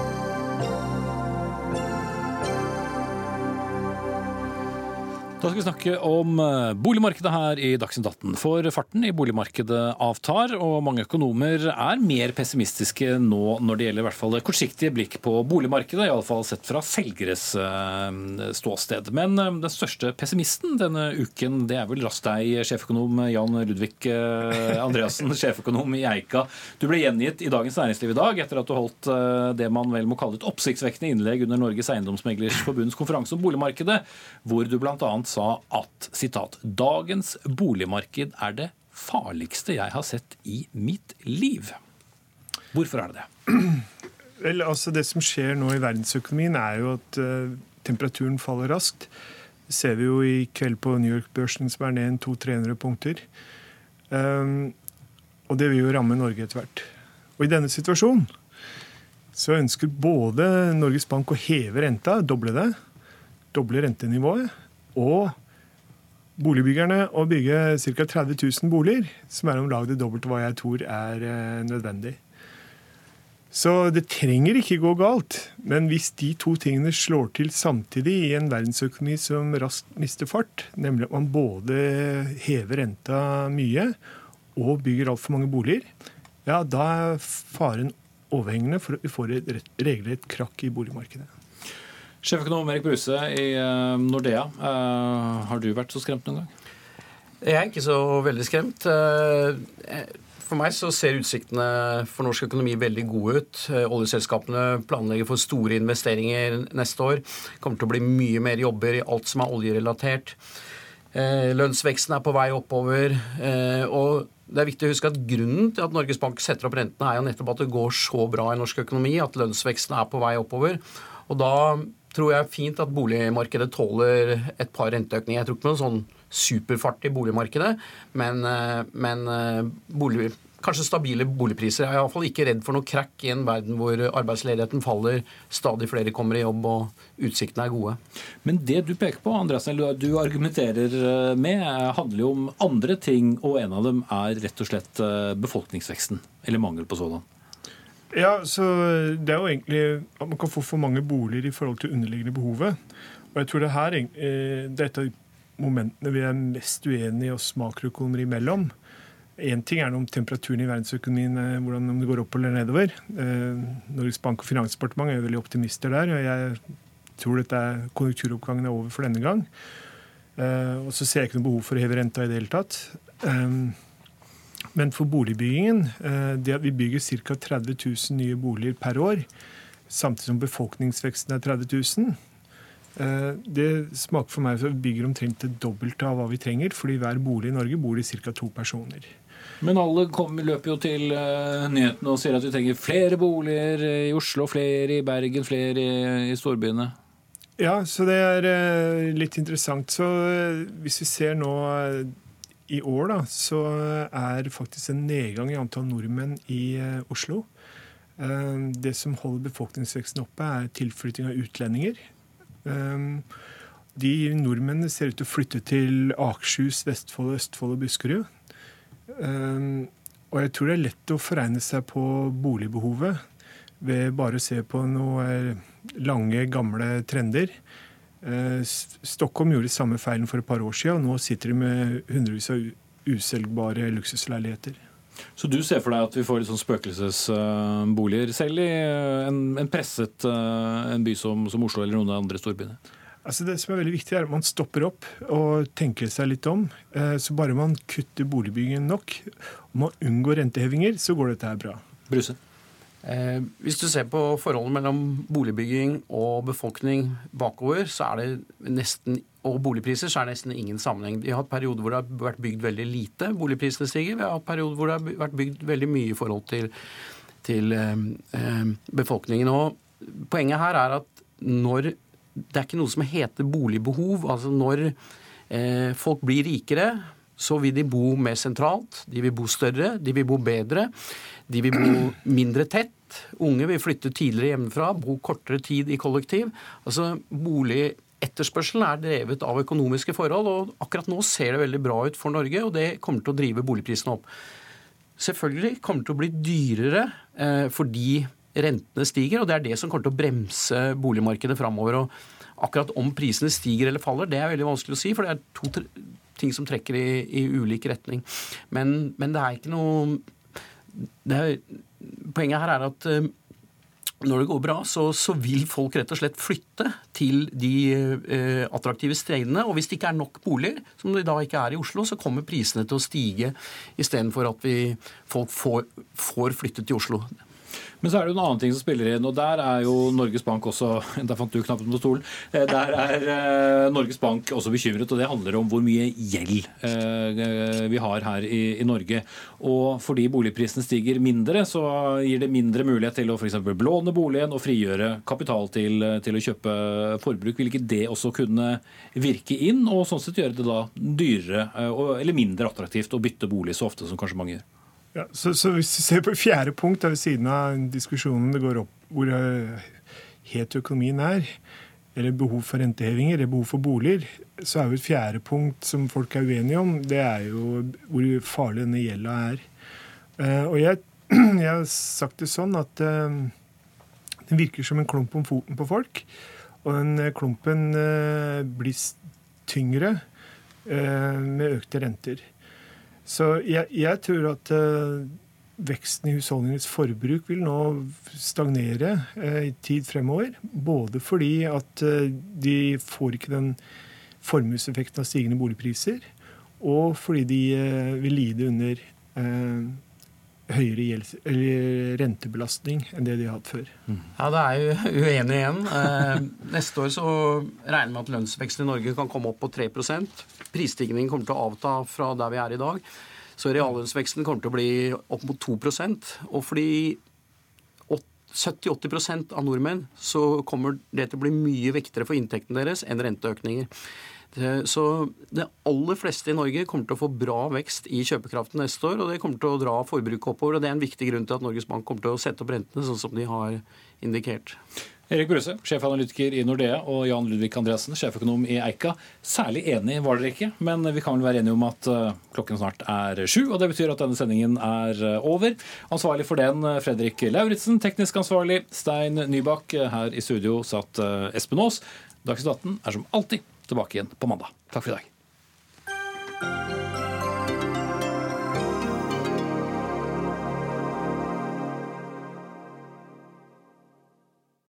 Da skal vi snakke om eh, boligmarkedet her i Dagsnytt 18. For farten i boligmarkedet avtar, og mange økonomer er mer pessimistiske nå når det gjelder i hvert fall det kortsiktige blikk på boligmarkedet, iallfall sett fra selgeres eh, ståsted. Men eh, den største pessimisten denne uken, det er vel raskt deg, sjeføkonom Jan Ludvig Andreassen, sjeføkonom i Eika. Du ble gjengitt i Dagens Næringsliv i dag etter at du holdt det man vel må kalle et oppsiktsvekkende innlegg under Norges Eiendomsmeglers forbunds konferanse om boligmarkedet, hvor du bl.a sa at citat, dagens boligmarked er det farligste jeg har sett i mitt liv. Hvorfor er det det? Vel, altså Det som skjer nå i verdensøkonomien, er jo at uh, temperaturen faller raskt. Det ser vi jo i kveld på New York-børsen, som er ned 200-300 punkter. Um, og det vil jo ramme Norge etter hvert. Og i denne situasjonen så ønsker både Norges Bank å heve renta, doble det, doble rentenivået, og boligbyggerne å bygge ca. 30 000 boliger, som er om lag det dobbelte hva jeg tror er eh, nødvendig. Så det trenger ikke gå galt. Men hvis de to tingene slår til samtidig i en verdensøkonomi som raskt mister fart, nemlig at man både hever renta mye og bygger altfor mange boliger, ja, da er faren overhengende for at vi får et regelrett krakk i boligmarkedet. Sjeføkonom Erik Bruse i eh, Nordea, eh, har du vært så skremt noen gang? Jeg er ikke så veldig skremt. Eh, for meg så ser utsiktene for norsk økonomi veldig gode ut. Oljeselskapene planlegger for store investeringer neste år. Kommer til å bli mye mer jobber i alt som er oljerelatert. Lønnsveksten er på vei oppover. Og det er viktig å huske at Grunnen til at Norges Bank setter opp rentene, er jo nettopp at det går så bra i norsk økonomi, at lønnsveksten er på vei oppover. Og da tror jeg fint at boligmarkedet tåler et par renteøkninger. Jeg tror ikke noen sånn superfart i boligmarkedet, men, eh, men eh, bolig, kanskje stabile boligpriser. Jeg er iallfall ikke redd for noe krakk i en verden hvor arbeidsledigheten faller, stadig flere kommer i jobb og utsiktene er gode. Men det du peker på, Andreas, eller du argumenterer eh, med, handler jo om andre ting, og en av dem er rett og slett befolkningsveksten, eller mangel på sådan. Ja, så Det er jo egentlig at man kan få for mange boliger i forhold til underliggende behovet. Og jeg tror det her eh, det er et av momentene vi er mest uenige oss makroøkonomer imellom. Én ting er om temperaturen i verdensøkonomien hvordan om det går opp eller nedover. Norges Bank og Finansdepartementet er veldig optimister der. og Jeg tror dette konjunkturoppgangen er over for denne gang. Og så ser jeg ikke noe behov for å heve renta i det hele tatt. Men for boligbyggingen, det at vi bygger ca. 30 000 nye boliger per år, samtidig som befolkningsveksten er 30 000, Eh, det smaker for meg at vi bygger omtrent det dobbelte av hva vi trenger, fordi hver bolig i Norge bor det ca. to personer. Men alle kom, løper jo til uh, nyhetene og sier at vi trenger flere boliger i Oslo, flere i Bergen, flere i, i storbyene. Ja, så det er litt interessant. Så hvis vi ser nå i år, da, så er faktisk en nedgang i antall nordmenn i Oslo. Det som holder befolkningsveksten oppe, er tilflytting av utlendinger. Ehm, de nordmennene ser ut til å flytte til Akershus, Vestfold, Østfold og Buskerud. Og jeg tror det er lett å foregne seg på boligbehovet ved bare å se på noen lange, gamle trender. Ehm, Stockholm gjorde samme feilen for et par år siden, og nå sitter de med hundrevis av uselgbare luksusleiligheter. Så du ser for deg at vi får litt sånn spøkelsesboliger selv i eh, en, en presset eh, en by som, som, Oslo eller noen av de andre storbyene? Altså Det som er veldig viktig, er at man stopper opp og tenker seg litt om. Eh, så bare man kutter boligbyggingen nok, og man unngår rentehevinger, så går dette her bra. Bruse? Eh, hvis du ser på forholdet mellom boligbygging og befolkning bakover, så er det nesten og boligpriser, så er det nesten ingen sammenheng. Vi har hatt perioder hvor det har vært bygd veldig lite, boligprisene stiger. Vi har hatt perioder hvor det har vært bygd veldig mye i forhold til, til eh, eh, befolkningen. Og poenget her er at når Det er ikke noe som heter boligbehov. Altså når eh, folk blir rikere, så vil de bo mer sentralt, de vil bo større, de vil bo bedre. De vil bo mindre tett. Unge vil flytte tidligere hjemmefra, bo kortere tid i kollektiv. Altså Boligetterspørselen er drevet av økonomiske forhold, og akkurat nå ser det veldig bra ut for Norge, og det kommer til å drive boligprisene opp. Selvfølgelig kommer det til å bli dyrere eh, fordi rentene stiger, og det er det som kommer til å bremse boligmarkedet framover. Akkurat om prisene stiger eller faller, det er veldig vanskelig å si, for det er to ting som trekker i, i ulik retning. Men, men, det er ikke noe er, Poenget her er at eh, når det går bra, så, så, vil folk rett og slett flytte til de eh, attraktive stedene. Og hvis det ikke er nok boliger, som det da ikke er i Oslo, så kommer prisene til å stige istedenfor at vi, folk får, får flyttet til Oslo. Men så er det jo en annen ting som spiller inn, og der er jo Norges Bank også Der fant du knappen på stolen. Eh, der er eh, Norges Bank også bekymret, og det handler om hvor mye gjeld eh, vi har her i, i Norge. Og fordi boligprisene stiger mindre, så gir det mindre mulighet til å f.eks. belåne boligen og frigjøre kapital til, til å kjøpe forbruk. Vil ikke det også kunne virke inn, og sånn sett gjøre det da dyrere eller mindre attraktivt å bytte bolig så ofte som kanskje mange gjør? Ja, så, så, hvis du ser på fjerde punkt ved siden av diskusjonen det går opp hvor het økonomien er, eller behov for rentehevinger, eller behov for boliger, så er jo et fjerde punkt som folk er uenige om, det er jo hvor farlig denne gjelda er. Uh, og jeg, jeg, har sagt det sånn at uh, den virker som en klump om foten på folk. Og den klumpen blir tyngre med økte renter. Så jeg, jeg tror at uh, veksten i husholdningenes forbruk vil nå stagnere uh, i tid fremover. Både fordi at uh, de får ikke den formueseffekten av stigende boligpriser, og fordi de vil lide under høyere gjelds, rentebelastning enn det de har hatt før. Mm. Ja, Det er jo uenig igjen. Eh, neste år så regner vi med at lønnsveksten i Norge kan komme opp på 3% Prisstigningen kommer til å avta fra der vi er i dag. Så reallønnsveksten kommer til å bli opp mot 2% Og fordi 70-80 av nordmenn så kommer det til å bli mye vektere for inntektene deres enn renteøkninger. Så det aller fleste i Norge kommer til å få bra vekst i kjøpekraften neste år, og det kommer til å dra forbruket oppover. og Det er en viktig grunn til at Norges Bank kommer til å sette opp rentene sånn som de har indikert. Erik Bruse, sjefanalytiker i Nordea, og Jan Ludvig Andreassen, sjeføkonom i Eika. Særlig enig var dere ikke, men vi kan vel være enige om at eh, klokken snart er sju. Og det betyr at denne sendingen er eh, over. Ansvarlig for den, eh, Fredrik Lauritzen. Teknisk ansvarlig, Stein Nybakk. Her i studio satt Espen Aas. Dagsnytt 18 er som alltid tilbake igjen på mandag. Takk for i dag.